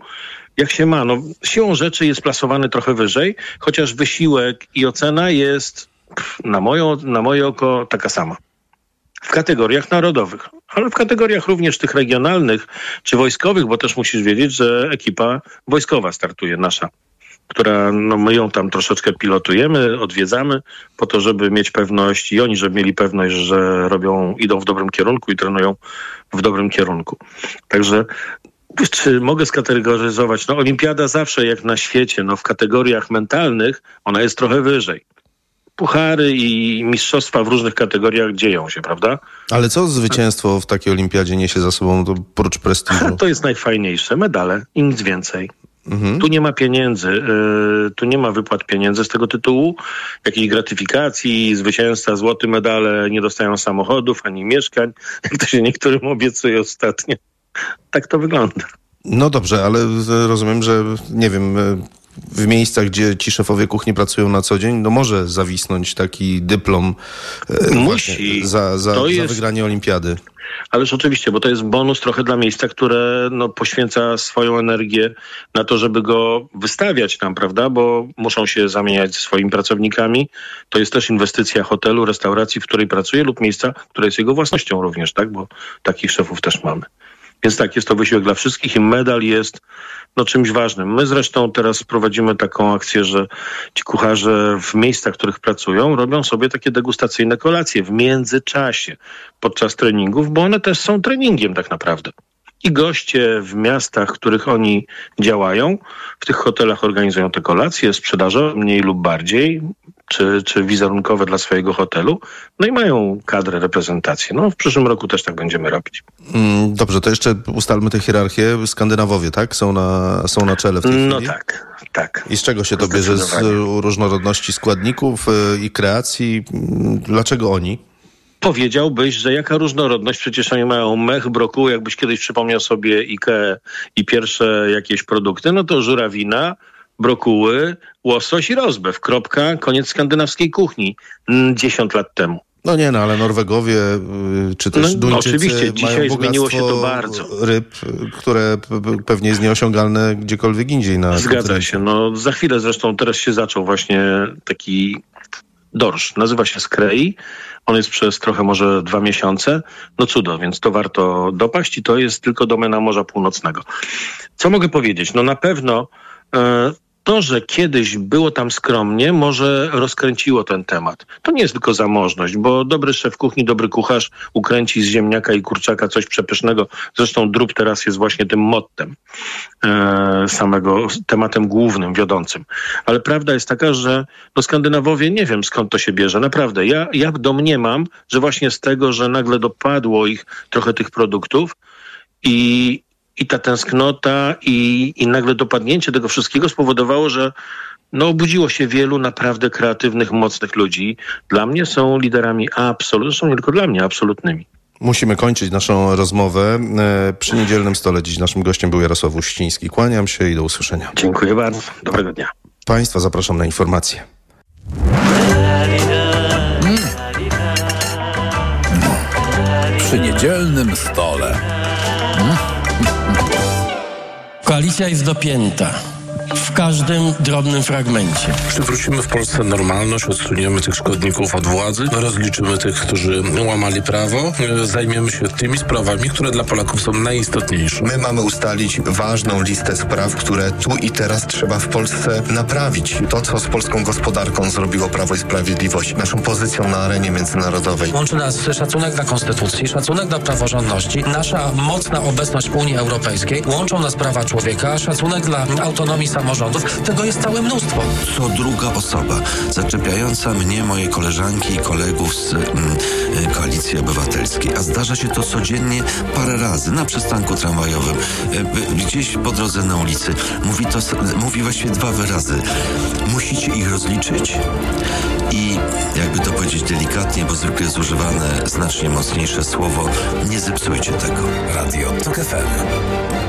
Jak się ma? No, siłą rzeczy jest plasowany trochę wyżej, chociaż wysiłek i ocena jest na, moją, na moje oko taka sama. W kategoriach narodowych, ale w kategoriach również tych regionalnych czy wojskowych, bo też musisz wiedzieć, że ekipa wojskowa startuje, nasza która no my ją tam troszeczkę pilotujemy, odwiedzamy po to, żeby mieć pewność i oni, żeby mieli pewność, że robią, idą w dobrym kierunku i trenują w dobrym kierunku. Także czy mogę skategoryzować? No olimpiada zawsze jak na świecie, no w kategoriach mentalnych ona jest trochę wyżej. Puchary i mistrzostwa w różnych kategoriach dzieją się, prawda? Ale co zwycięstwo w takiej olimpiadzie niesie za sobą, to prócz prestiżu? To jest najfajniejsze, medale i nic więcej. Mhm. Tu nie ma pieniędzy, yy, tu nie ma wypłat pieniędzy z tego tytułu, jakiejś gratyfikacji, zwycięzca, złoty medale, nie dostają samochodów ani mieszkań, jak to się niektórym obiecuje ostatnio. Tak to wygląda. No dobrze, ale rozumiem, że nie wiem, w miejscach, gdzie ci szefowie kuchni pracują na co dzień, no może zawisnąć taki dyplom e, Musi. za, za, za jest- wygranie olimpiady. Ależ oczywiście, bo to jest bonus trochę dla miejsca, które no, poświęca swoją energię na to, żeby go wystawiać tam, prawda? Bo muszą się zamieniać ze swoimi pracownikami. To jest też inwestycja hotelu, restauracji, w której pracuje lub miejsca, które jest jego własnością również, tak? Bo takich szefów też mamy. Więc tak, jest to wysiłek dla wszystkich i medal jest no, czymś ważnym. My zresztą teraz prowadzimy taką akcję, że ci kucharze w miejscach, w których pracują, robią sobie takie degustacyjne kolacje w międzyczasie podczas treningów, bo one też są treningiem tak naprawdę. I goście w miastach, w których oni działają, w tych hotelach organizują te kolacje, sprzedażowe mniej lub bardziej, czy, czy wizerunkowe dla swojego hotelu, no i mają kadrę, reprezentację. No w przyszłym roku też tak będziemy robić. Mm, Dobrze, to jeszcze ustalmy tę hierarchię. Skandynawowie, tak? Są na, są na czele w tej No chwili? tak, tak. I z czego się to bierze? Z różnorodności składników e, i kreacji? Mm, Dlaczego oni? Powiedziałbyś, że jaka różnorodność, przecież oni mają mech, brokuł, jakbyś kiedyś przypomniał sobie IKEA i pierwsze jakieś produkty, no to żurawina, brokuły, łosoś i rozbew. Kropka, koniec skandynawskiej kuchni. Mm, 10 lat temu. No nie, no ale Norwegowie y, czy też No, Duńczycy oczywiście, dzisiaj zmieniło się to bardzo. ryb, które pewnie jest nieosiągalne gdziekolwiek indziej na Zgadza się. No, za chwilę zresztą teraz się zaczął właśnie taki dorsz. Nazywa się Skrei. On jest przez trochę może dwa miesiące. No cudo, więc to warto dopaść i to jest tylko domena Morza Północnego. Co mogę powiedzieć? No na pewno e, to, że kiedyś było tam skromnie, może rozkręciło ten temat. To nie jest tylko zamożność, bo dobry szef kuchni, dobry kucharz ukręci z ziemniaka i kurczaka coś przepysznego. Zresztą drób teraz jest właśnie tym mottem e, samego, tematem głównym, wiodącym. Ale prawda jest taka, że no Skandynawowie, nie wiem skąd to się bierze, naprawdę. Ja, ja domniemam, że właśnie z tego, że nagle dopadło ich trochę tych produktów i, i ta tęsknota i, i nagle dopadnięcie tego wszystkiego spowodowało, że no, obudziło się wielu naprawdę kreatywnych, mocnych ludzi. Dla mnie są liderami absolutnymi, zresztą nie tylko dla mnie, absolutnymi. Musimy kończyć naszą rozmowę. E, Przy niedzielnym stole dziś naszym gościem był Jarosław Uściński. Kłaniam się i do usłyszenia. Dziękuję bardzo. Dobrego dnia. Państwa zapraszam na informacje. Przy niedzielnym stole. Koalicja jest dopięta w każdym drobnym fragmencie. Przywrócimy w Polsce normalność, odsuniemy tych szkodników od władzy, rozliczymy tych, którzy łamali prawo, e, zajmiemy się tymi sprawami, które dla Polaków są najistotniejsze. My mamy ustalić ważną listę spraw, które tu i teraz trzeba w Polsce naprawić. To, co z polską gospodarką zrobiło Prawo i Sprawiedliwość, naszą pozycją na arenie międzynarodowej. Łączy nas szacunek dla konstytucji, szacunek dla praworządności, nasza mocna obecność w Unii Europejskiej, łączą nas prawa człowieka, szacunek dla autonomii samorządów. Tego jest całe mnóstwo. Co druga osoba zaczepiająca mnie, moje koleżanki i kolegów z mm, y, Koalicji Obywatelskiej. A zdarza się to codziennie parę razy na przystanku tramwajowym, y, y, gdzieś po drodze na ulicy. Mówi to, mówi właściwie dwa wyrazy. Musicie ich rozliczyć i jakby to powiedzieć delikatnie, bo zwykle jest używane znacznie mocniejsze słowo, nie zepsujcie tego. Radio TOK FM.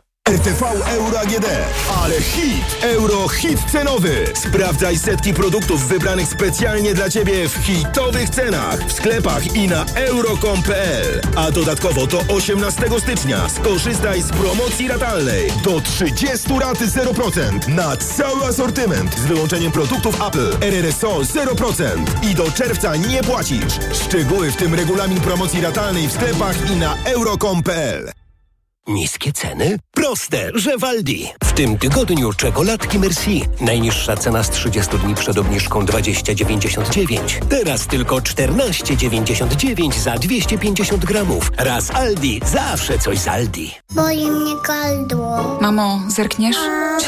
RTV Euro AGD. Ale hit! Euro hit cenowy. Sprawdzaj setki produktów wybranych specjalnie dla Ciebie w hitowych cenach w sklepach i na euro.com.pl. A dodatkowo do 18 stycznia skorzystaj z promocji ratalnej do 30 raty 0% na cały asortyment z wyłączeniem produktów Apple. RRSO 0% i do czerwca nie płacisz. Szczegóły w tym regulamin promocji ratalnej w sklepach i na euro.com.pl. Niskie ceny? Proste, że Waldi. W tym tygodniu czekoladki Merci. Najniższa cena z 30 dni przed obniżką 20,99. Teraz tylko 14,99 za 250 gramów. Raz Aldi, zawsze coś z Aldi. Boli mnie gardło. Mamo, zerkniesz?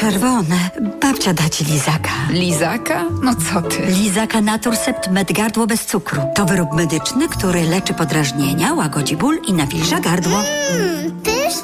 Czerwone. Babcia da ci lizaka. Lizaka? No co ty? Lizaka Naturcept Med Gardło bez cukru. To wyrób medyczny, który leczy podrażnienia, łagodzi ból i nawilża gardło. Mmm, pyszne.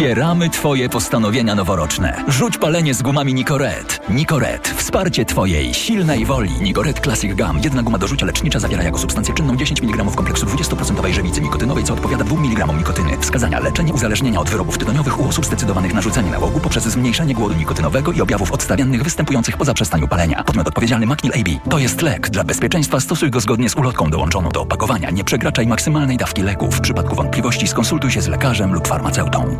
Wspieramy Twoje postanowienia noworoczne. Rzuć palenie z gumami Nicoret. Nicoret. Wsparcie Twojej silnej woli. Nicoret Classic Gum. Jedna guma do rzucia lecznicza zawiera jako substancję czynną 10 mg kompleksu 20% żywicy nikotynowej, co odpowiada 2 mg nikotyny. Wskazania leczenie uzależnienia od wyrobów tytoniowych u osób zdecydowanych na rzucenie nałogu poprzez zmniejszenie głodu nikotynowego i objawów odstawiennych występujących po zaprzestaniu palenia. Podmiot odpowiedzialny Macnil AB. To jest lek. Dla bezpieczeństwa stosuj go zgodnie z ulotką dołączoną do opakowania. Nie przekraczaj maksymalnej dawki leku. W przypadku wątpliwości skonsultuj się z lekarzem lub farmaceutą.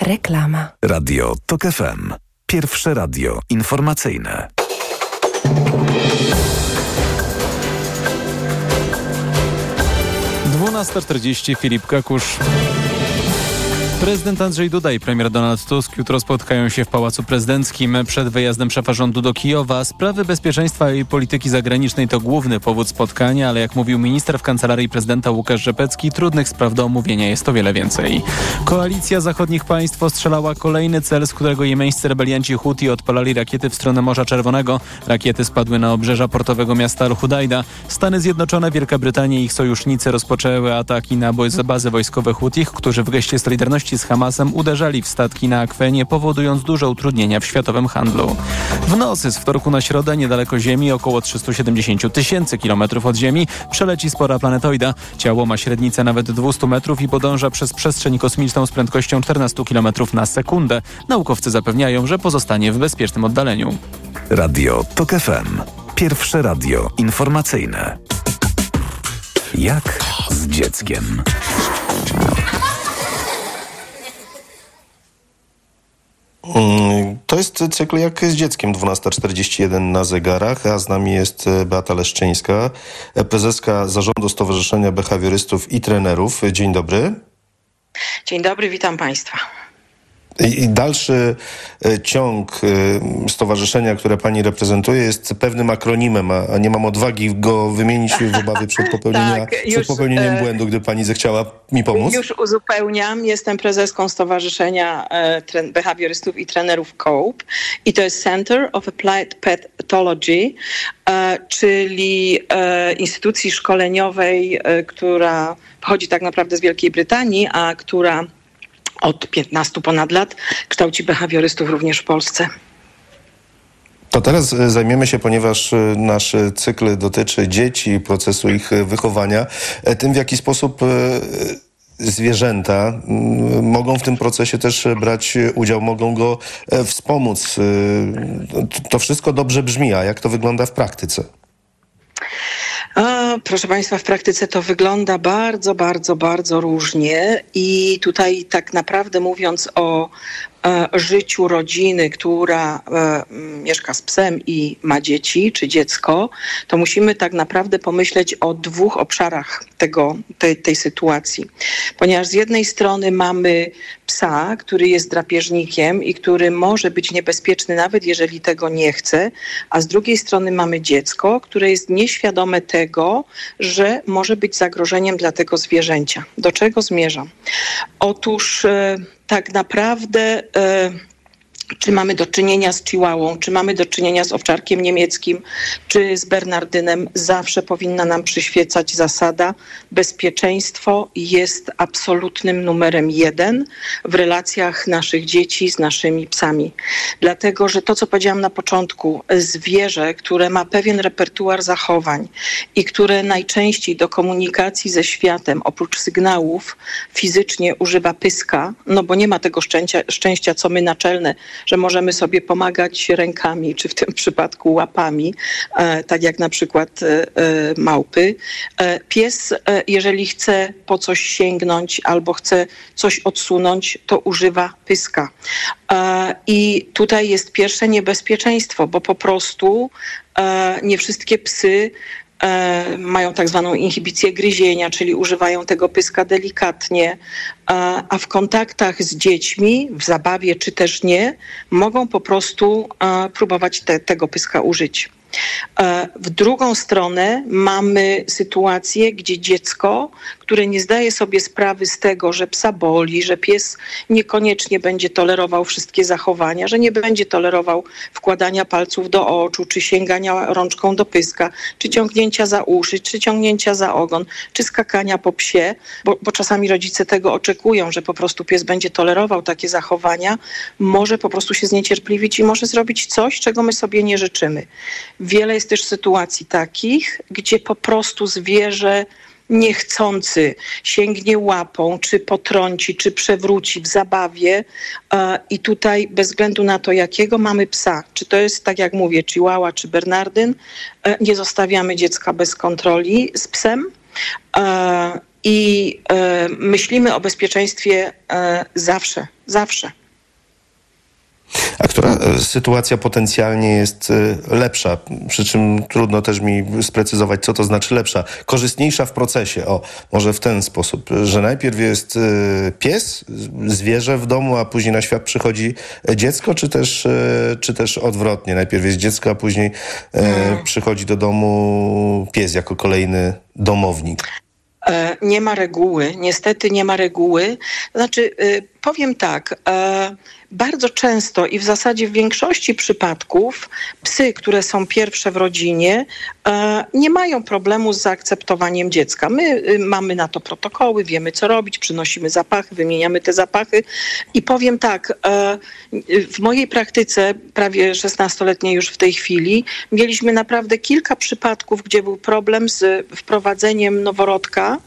Reklama. Radio TOK FM. Pierwsze radio informacyjne. Dwunasta czterdzieści Filip Kakusz. Prezydent Andrzej Duda i premier Donald Tusk jutro spotkają się w Pałacu Prezydenckim przed wyjazdem szefa rządu do Kijowa. Sprawy bezpieczeństwa i polityki zagranicznej to główny powód spotkania, ale jak mówił minister w kancelarii prezydenta Łukasz Rzepecki, trudnych spraw do omówienia jest o wiele więcej. Koalicja zachodnich państw ostrzelała kolejny cel, z którego jemeńscy rebelianci Huti odpalali rakiety w stronę Morza Czerwonego. Rakiety spadły na obrzeża portowego miasta Al-Hudajda. Stany Zjednoczone, Wielka Brytania i ich sojusznicy rozpoczęły ataki na bazy wojskowe Hutich, którzy w geście solidarności z Hamasem uderzali w statki na akwenie, powodując duże utrudnienia w światowym handlu. W nocy z wtorku na środę niedaleko Ziemi, około 370 tysięcy kilometrów od Ziemi, przeleci spora planetoida. Ciało ma średnicę nawet 200 metrów i podąża przez przestrzeń kosmiczną z prędkością 14 kilometrów na sekundę. Naukowcy zapewniają, że pozostanie w bezpiecznym oddaleniu. Radio TOK FM. Pierwsze radio informacyjne. Jak z dzieckiem. To jest cykl jak z dzieckiem 12.41 na zegarach, a z nami jest Beata Leszczyńska, prezeska Zarządu Stowarzyszenia Behawiorystów i Trenerów. Dzień dobry. Dzień dobry, witam Państwa. I dalszy ciąg stowarzyszenia, które pani reprezentuje, jest pewnym akronimem, a nie mam odwagi go wymienić w obawie przed, popełnienia, tak, już, przed popełnieniem błędu, gdy pani zechciała mi pomóc. Już uzupełniam. Jestem prezeską Stowarzyszenia Behawiorystów i Trenerów COPE i to jest Center of Applied Pathology, czyli instytucji szkoleniowej, która pochodzi tak naprawdę z Wielkiej Brytanii, a która od 15 ponad lat kształci behawiorystów również w Polsce. To teraz zajmiemy się, ponieważ nasz cykl dotyczy dzieci i procesu ich wychowania, tym w jaki sposób zwierzęta mogą w tym procesie też brać udział, mogą go wspomóc. To wszystko dobrze brzmi, a jak to wygląda w praktyce? A, proszę Państwa, w praktyce to wygląda bardzo, bardzo, bardzo różnie i tutaj tak naprawdę mówiąc o życiu rodziny, która e, mieszka z psem i ma dzieci czy dziecko, to musimy tak naprawdę pomyśleć o dwóch obszarach tego, tej, tej sytuacji. Ponieważ z jednej strony mamy psa, który jest drapieżnikiem i który może być niebezpieczny nawet jeżeli tego nie chce, a z drugiej strony mamy dziecko, które jest nieświadome tego, że może być zagrożeniem dla tego zwierzęcia. Do czego zmierzam? Otóż e, tak naprawdę e, czy mamy do czynienia z chihuahą, czy mamy do czynienia z owczarkiem niemieckim, czy z bernardynem, zawsze powinna nam przyświecać zasada bezpieczeństwo jest absolutnym numerem jeden w relacjach naszych dzieci z naszymi psami. Dlatego, że to, co powiedziałam na początku, zwierzę, które ma pewien repertuar zachowań i które najczęściej do komunikacji ze światem, oprócz sygnałów, fizycznie używa pyska, no bo nie ma tego szczęścia, szczęścia co my naczelne, że możemy sobie pomagać rękami, czy w tym przypadku łapami, e, tak jak na przykład e, e, małpy. Pies, jeżeli chce po coś sięgnąć albo chce coś odsunąć, to używa pyska. I tutaj jest pierwsze niebezpieczeństwo, bo po prostu nie wszystkie psy mają tak zwaną inhibicję gryzienia, czyli używają tego pyska delikatnie, e, a w kontaktach z dziećmi, w zabawie czy też nie, mogą po prostu e, próbować te, tego pyska użyć. E, w drugą stronę mamy sytuację, gdzie dziecko, które nie zdaje sobie sprawy z tego, że psa boli, że pies niekoniecznie będzie tolerował wszystkie zachowania, że nie będzie tolerował wkładania palców do oczu, czy sięgania rączką do pyska, czy ciągnięcia za uszy, czy ciągnięcia za ogon, czy skakania po psie, bo, bo czasami rodzice tego oczekują, że po prostu pies będzie tolerował takie zachowania, może po prostu się zniecierpliwić i może zrobić coś, czego my sobie nie życzymy. Wiele jest też sytuacji takich, gdzie po prostu zwierzę niechcący sięgnie łapą, czy potrąci, czy przewróci w zabawie e, i tutaj bez względu na to, jakiego mamy psa, czy to jest, tak jak mówię, Chihuahua czy Bernardyn, e, nie zostawiamy dziecka bez kontroli z psem e, i myślimy o bezpieczeństwie zawsze, zawsze. A która e, sytuacja potencjalnie jest e, lepsza? Przy czym trudno też mi sprecyzować, co to znaczy lepsza. Korzystniejsza w procesie. O, może w ten sposób, że najpierw jest e, pies, zwierzę w domu, a później na świat przychodzi dziecko, czy też, czy też odwrotnie? Najpierw jest dziecko, a później hmm. przychodzi do domu pies jako kolejny domownik. Nie ma reguły, niestety nie ma reguły. Znaczy, powiem tak, bardzo często i w zasadzie w większości przypadków psy, które są pierwsze w rodzinie, e, nie mają problemu z zaakceptowaniem dziecka. My y, mamy na to protokoły, wiemy co robić, przynosimy zapachy, wymieniamy te zapachy i powiem tak, e, w mojej praktyce, prawie 16-letniej już w tej chwili, mieliśmy naprawdę kilka przypadków, gdzie był problem z wprowadzeniem noworodka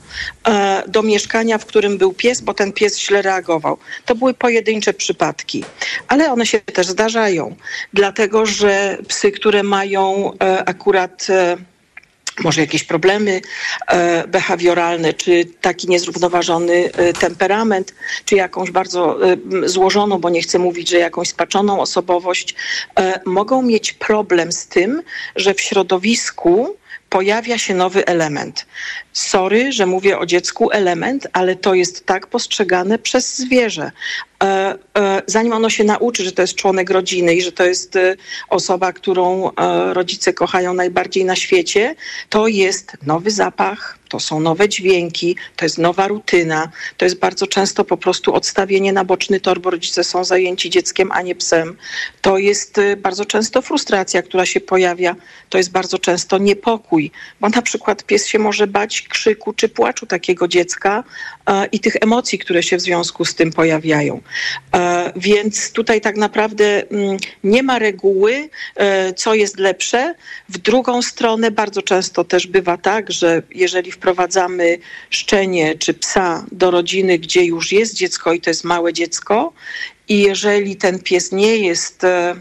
e, do mieszkania, w którym był pies, bo ten pies źle reagował. To były pojedyncze przypadki ale one się też zdarzają, dlatego że psy, które mają e, akurat e, może jakieś problemy e, behawioralne, czy taki niezrównoważony temperament, czy jakąś bardzo złożoną, bo nie chcę mówić, że jakąś spaczoną osobowość, mogą mieć problem z tym, że w środowisku pojawia się nowy element. Sorry, że mówię o dziecku element, ale to jest tak postrzegane przez zwierzę. E, e, zanim ono się nauczy, że to jest członek rodziny i że to jest e, osoba, którą rodzice kochają najbardziej na świecie, to jest nowy zapach, to są nowe dźwięki, to jest nowa rutyna, to jest bardzo często po prostu odstawienie na boczny tor, bo rodzice są zajęci dzieckiem, a nie psem. To jest bardzo często frustracja, która się pojawia, to jest bardzo często niepokój, bo na przykład pies się może bać krzyku czy płaczu takiego dziecka i tych emocji, które się w związku z tym pojawiają. E, więc tutaj tak naprawdę mm, nie ma reguły, e, co jest lepsze. W drugą stronę bardzo często też bywa tak, że jeżeli wprowadzamy szczenie czy psa do rodziny, gdzie już jest dziecko i to jest małe dziecko, i jeżeli ten pies nie jest e,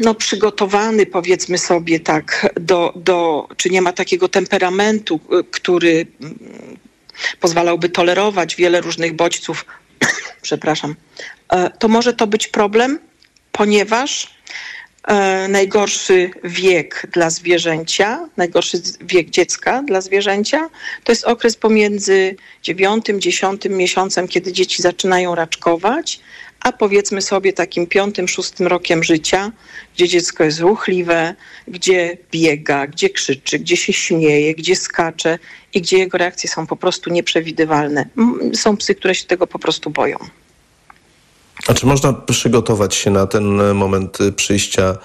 no, przygotowany, powiedzmy sobie tak, do, do, czy nie ma takiego temperamentu, który mm, pozwalałby tolerować wiele różnych bodźców. Przepraszam, e, to może to być problem, ponieważ e, najgorszy wiek dla zwierzęcia, najgorszy wiek dziecka dla zwierzęcia, to jest okres pomiędzy dziewiątym, dziesiątym miesiącem, kiedy dzieci zaczynają raczkować, a powiedzmy sobie takim piątym, szóstym rokiem życia, gdzie dziecko jest ruchliwe, gdzie biega, gdzie krzyczy, gdzie się śmieje, gdzie skacze i gdzie jego reakcje są po prostu nieprzewidywalne. Są psy, które się tego po prostu boją. A czy można przygotować się na ten e, moment e, przyjścia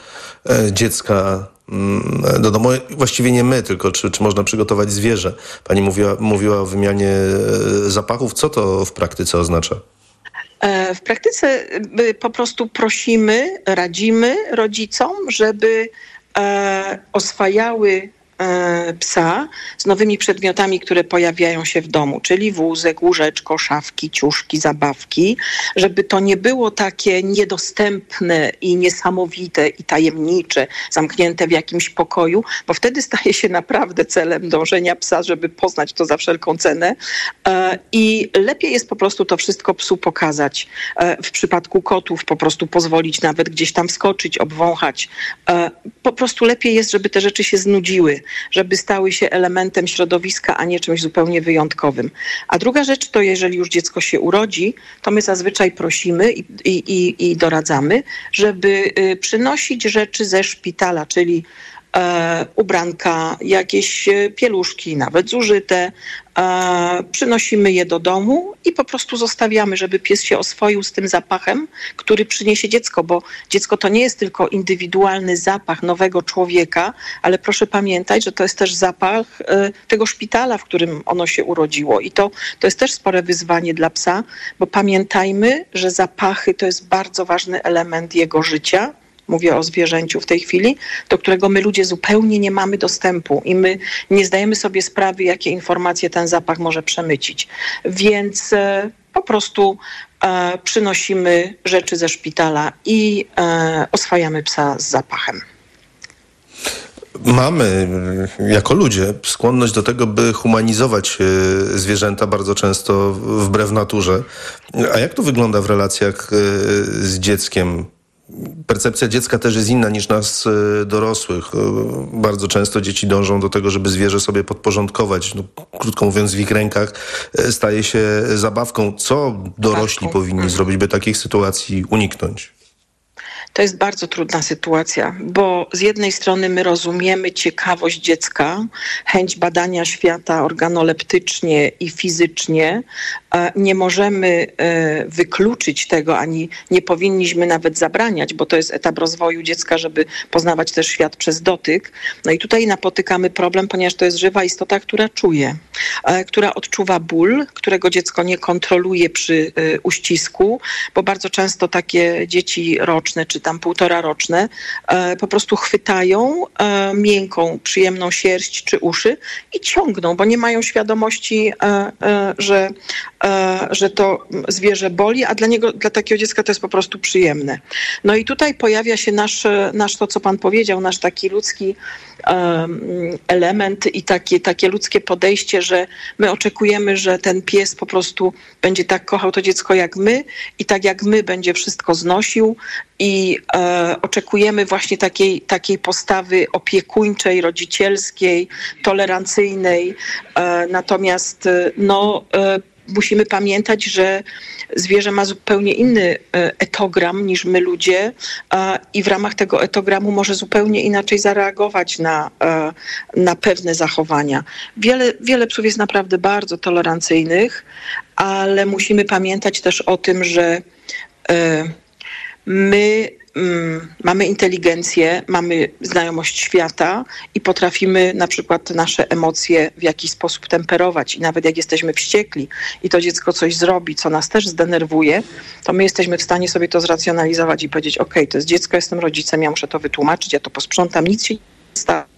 e, dziecka mm, do domu? Właściwie nie my, tylko czy, czy można przygotować zwierzę? Pani mówiła, mówiła o wymianie zapachów. Co to w praktyce oznacza? E, W praktyce y, po prostu prosimy, radzimy rodzicom, żeby e, oswajały psa z nowymi przedmiotami, które pojawiają się w domu, czyli wózek, łóżeczko, szafki, ciuszki, zabawki, żeby to nie było takie niedostępne i niesamowite i tajemnicze, zamknięte w jakimś pokoju, bo wtedy staje się naprawdę celem dążenia psa, żeby poznać to za wszelką cenę E, i lepiej jest po prostu to wszystko psu pokazać. E, W przypadku kotów po prostu pozwolić nawet gdzieś tam wskoczyć, obwąchać. E, Po prostu lepiej jest, żeby te rzeczy się znudziły, żeby stały się elementem środowiska, a nie czymś zupełnie wyjątkowym. A druga rzecz to, jeżeli już dziecko się urodzi, to my zazwyczaj prosimy i, i, i, doradzamy, żeby y, przynosić rzeczy ze szpitala, czyli ubranka, jakieś e, pieluszki, nawet zużyte. E, przynosimy je do domu i po prostu zostawiamy, żeby pies się oswoił z tym zapachem, który przyniesie dziecko, bo dziecko to nie jest tylko indywidualny zapach nowego człowieka, ale proszę pamiętać, że to jest też zapach e, tego szpitala, w którym ono się urodziło. I to, to jest też spore wyzwanie dla psa, bo pamiętajmy, że zapachy to jest bardzo ważny element jego życia mówię o zwierzęciu w tej chwili, do którego my ludzie zupełnie nie mamy dostępu i my nie zdajemy sobie sprawy, jakie informacje ten zapach może przemycić. Więc e, po prostu e, przynosimy rzeczy ze szpitala i e, oswajamy psa z zapachem. Mamy jako ludzie skłonność do tego, by humanizować y, zwierzęta bardzo często wbrew naturze. A jak to wygląda w relacjach y, z dzieckiem? Percepcja dziecka też jest inna niż nas y, dorosłych. Y, Bardzo często dzieci dążą do tego, żeby zwierzę sobie podporządkować. No, krótko mówiąc, w ich rękach y, staje się zabawką. Co dorośli powinni zrobić, by takich sytuacji uniknąć? To jest bardzo trudna sytuacja, bo z jednej strony my rozumiemy ciekawość dziecka, chęć badania świata organoleptycznie i fizycznie. Nie możemy e, wykluczyć tego, ani nie powinniśmy nawet zabraniać, bo to jest etap rozwoju dziecka, żeby poznawać też świat przez dotyk. No i tutaj napotykamy problem, ponieważ to jest żywa istota, która czuje, e, która odczuwa ból, którego dziecko nie kontroluje przy e, uścisku, bo bardzo często takie dzieci roczne czy tam półtora roczne po prostu chwytają miękką, przyjemną sierść czy uszy i ciągną, bo nie mają świadomości, że, że to zwierzę boli, a dla niego, dla takiego dziecka to jest po prostu przyjemne. No i tutaj pojawia się nasz, e, nasz to, co pan powiedział, nasz taki ludzki em, element i takie, takie ludzkie podejście, że my oczekujemy, że ten pies po prostu będzie tak kochał to dziecko jak my i tak jak my będzie wszystko znosił i e, oczekujemy właśnie takiej, takiej postawy opiekuńczej, rodzicielskiej, tolerancyjnej. E, natomiast e, no, e, musimy pamiętać, że zwierzę ma zupełnie inny e, etogram niż my ludzie i w ramach tego etogramu może zupełnie inaczej zareagować na, e, na pewne zachowania. Wiele, wiele psów jest naprawdę bardzo tolerancyjnych, ale musimy pamiętać też o tym, że e, my mamy inteligencję, mamy znajomość świata i potrafimy na przykład nasze emocje w jakiś sposób temperować. I nawet jak jesteśmy wściekli i to dziecko coś zrobi, co nas też zdenerwuje, to my jesteśmy w stanie sobie to zracjonalizować i powiedzieć: OK, to jest dziecko, jestem rodzicem, ja muszę to wytłumaczyć, ja to posprzątam, nic się nie stało.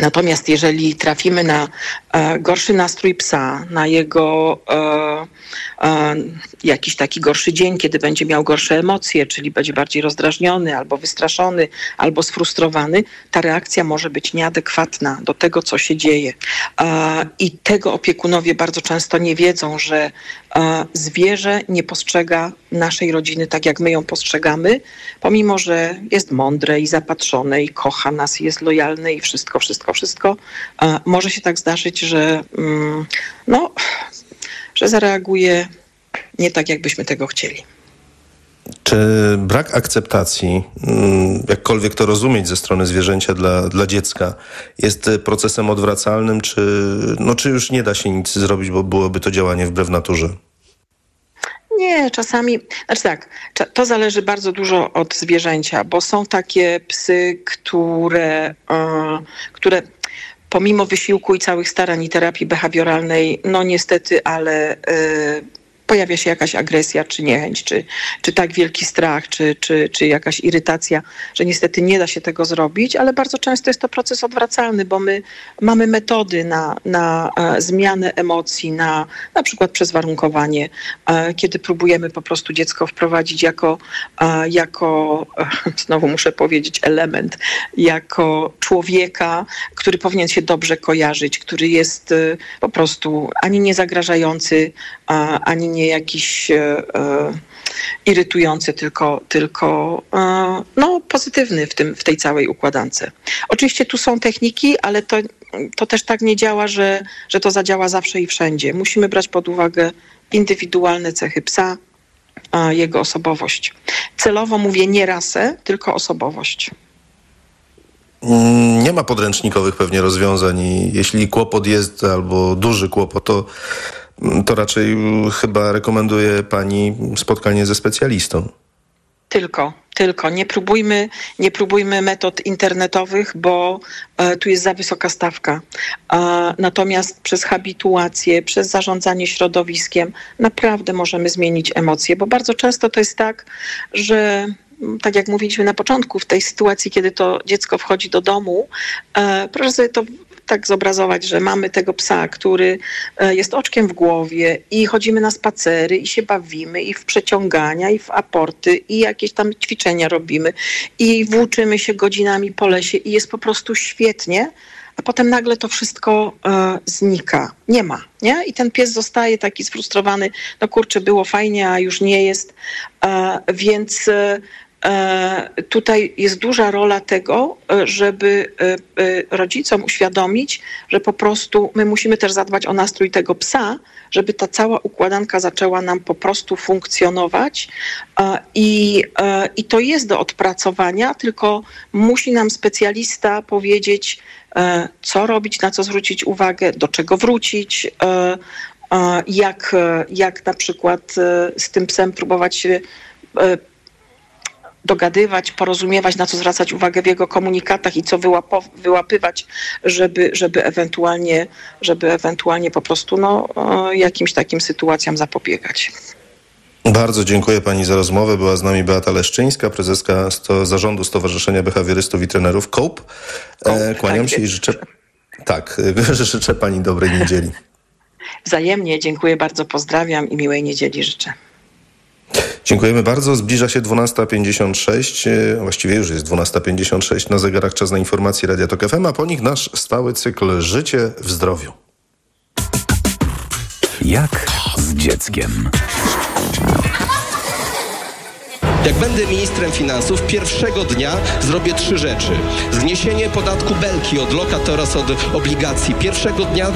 Natomiast jeżeli trafimy na e, gorszy nastrój psa, na jego e, e, jakiś taki gorszy dzień, kiedy będzie miał gorsze emocje, czyli będzie bardziej rozdrażniony, albo wystraszony, albo sfrustrowany, ta reakcja może być nieadekwatna do tego, co się dzieje. E, I tego opiekunowie bardzo często nie wiedzą, że zwierzę nie postrzega naszej rodziny tak, jak my ją postrzegamy, pomimo, że jest mądre i zapatrzone i kocha nas i jest lojalne i wszystko, wszystko, wszystko. Może się tak zdarzyć, że, mm, no, że zareaguje nie tak, jakbyśmy tego chcieli. Czy brak akceptacji, mm, jakkolwiek to rozumieć ze strony zwierzęcia dla, dla dziecka, jest procesem odwracalnym, czy, no, czy już nie da się nic zrobić, bo byłoby to działanie wbrew naturze? Nie, czasami, znaczy tak, to zależy bardzo dużo od zwierzęcia, bo są takie psy, które, e, które pomimo wysiłku i całych starań i terapii behawioralnej, no niestety, ale e, pojawia się jakaś agresja, czy niechęć, czy, czy tak wielki strach, czy, czy, czy jakaś irytacja, że niestety nie da się tego zrobić, ale bardzo często jest to proces odwracalny, bo my mamy metody na, na e, zmianę emocji, na na przykład przez warunkowanie, e, kiedy próbujemy po prostu dziecko wprowadzić jako, e, jako znowu muszę powiedzieć, element, jako człowieka, który powinien się dobrze kojarzyć, który jest po prostu ani nie zagrażający, ani nie jakiś e, e, irytujący, tylko, tylko e, no, pozytywny w, tym, w tej całej układance. Oczywiście tu są techniki, ale to, to też tak nie działa, że, że to zadziała zawsze i wszędzie. Musimy brać pod uwagę indywidualne cechy psa, jego osobowość. Celowo mówię nie rasę, tylko osobowość. Mm, nie ma podręcznikowych pewnie rozwiązań jeśli kłopot jest albo duży kłopot, to to raczej chyba rekomenduje pani spotkanie ze specjalistą. Tylko, tylko. Nie próbujmy, nie próbujmy metod internetowych, bo e, tu jest za wysoka stawka. E, natomiast przez habituację, przez zarządzanie środowiskiem naprawdę możemy zmienić emocje, bo bardzo często to jest tak, że tak jak mówiliśmy na początku, w tej sytuacji, kiedy to dziecko wchodzi do domu, e, proszę sobie to tak zobrazować, że mamy tego psa, który e, jest oczkiem w głowie i chodzimy na spacery i się bawimy i w przeciągania i w aporty i jakieś tam ćwiczenia robimy i włóczymy się godzinami po lesie i jest po prostu świetnie, a potem nagle to wszystko e, znika. Nie ma, nie? I ten pies zostaje taki sfrustrowany, no kurczę, było fajnie, a już nie jest, e, więc e, tutaj jest duża rola tego, e, żeby e, rodzicom uświadomić, że po prostu my musimy też zadbać o nastrój tego psa, żeby ta cała układanka zaczęła nam po prostu funkcjonować. I, i to jest do odpracowania, tylko musi nam specjalista powiedzieć, co robić, na co zwrócić uwagę, do czego wrócić, jak, jak na przykład z tym psem próbować się dogadywać, porozumiewać, na co zwracać uwagę w jego komunikatach i co wyłapywać, żeby, żeby, ewentualnie, żeby ewentualnie po prostu no, jakimś takim sytuacjom zapobiegać. Bardzo dziękuję Pani za rozmowę. Była z nami Beata Leszczyńska, prezeska sto, zarządu Stowarzyszenia Behawiorystów i Trenerów COPE. E, kłaniam tak się i życzę, tak, życzę Pani dobrej niedzieli. Wzajemnie, dziękuję bardzo, pozdrawiam i miłej niedzieli życzę. Dziękujemy bardzo. Zbliża się 12.56, e, właściwie już jest 12.56 na zegarach czas na informacje Radia Tok FM, a po nich nasz stały cykl Życie w zdrowiu. Jak z dzieckiem? Jak będę ministrem finansów, pierwszego dnia zrobię trzy rzeczy. Zniesienie podatku belki od lokat oraz od obligacji. Pierwszego dnia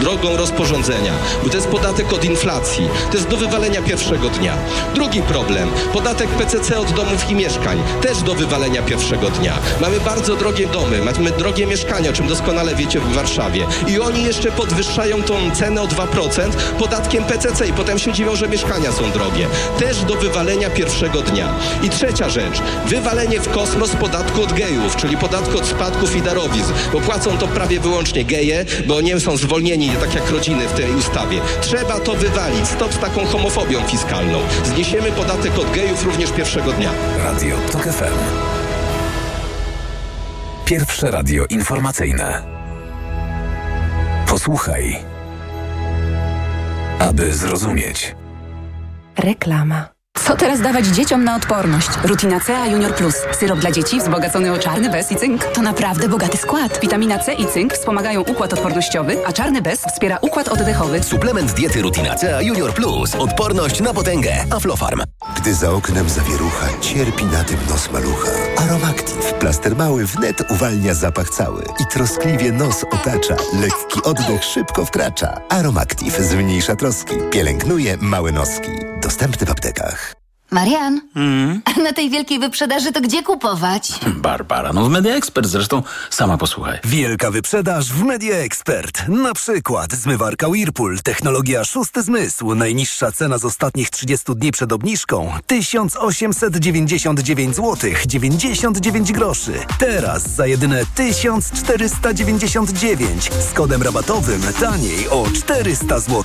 drogą rozporządzenia, bo to jest podatek od inflacji. To jest do wywalenia pierwszego dnia. Drugi problem. Podatek PCC od domów i mieszkań. Też do wywalenia pierwszego dnia. Mamy bardzo drogie domy, mamy drogie mieszkania, o czym doskonale wiecie w Warszawie. I oni jeszcze podwyższają tą cenę o 2% podatkiem PCC i potem się dziwią, że mieszkania są drogie. Też do wywalenia pierwszego dnia. I trzecia rzecz, wywalenie w kosmos podatku od gejów, czyli podatku od spadków i darowizn, bo płacą to prawie wyłącznie geje, bo nie są zwolnieni tak jak rodziny w tej ustawie. Trzeba to wywalić. Stop z taką homofobią fiskalną. Zniesiemy podatek od gejów również pierwszego dnia. Radio TOK FM. Pierwsze radio informacyjne. Posłuchaj, aby zrozumieć. Reklama. Co teraz dawać dzieciom na odporność? Rutina C A Junior Plus. Syrop dla dzieci wzbogacony o czarny bez i cynk. To naprawdę bogaty skład. Witamina C i cynk wspomagają układ odpornościowy, a czarny bez wspiera układ oddechowy. Suplement diety Rutina C A Junior Plus. Odporność na potęgę. Aflofarm. Gdy za oknem zawierucha, cierpi na tym nos malucha. Aromactive. Plaster mały wnet uwalnia zapach cały i troskliwie nos otacza. Lekki oddech szybko wkracza. Aromactive zmniejsza troski. Pielęgnuje małe noski. Dostępny w aptekach. Marian, a na tej wielkiej wyprzedaży to gdzie kupować? Barbara, no w Media Expert zresztą sama posłuchaj. Wielka wyprzedaż w Media Expert. Na przykład zmywarka Whirlpool, technologia szósty zmysł. Najniższa cena z ostatnich 30 dni przed obniżką 1899 zł 99 groszy. Teraz za jedyne 1499 z kodem rabatowym taniej o 400 zł.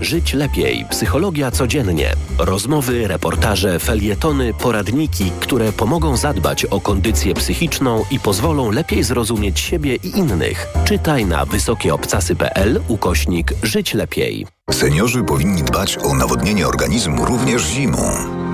Żyć lepiej. Psychologia codziennie. Rozmowy, reportaże, felietony, poradniki, które pomogą zadbać o kondycję psychiczną i pozwolą lepiej zrozumieć siebie i innych. Czytaj na wysokieobcasy.pl ukośnik Żyć lepiej. Seniorzy powinni dbać o nawodnienie organizmu również zimą.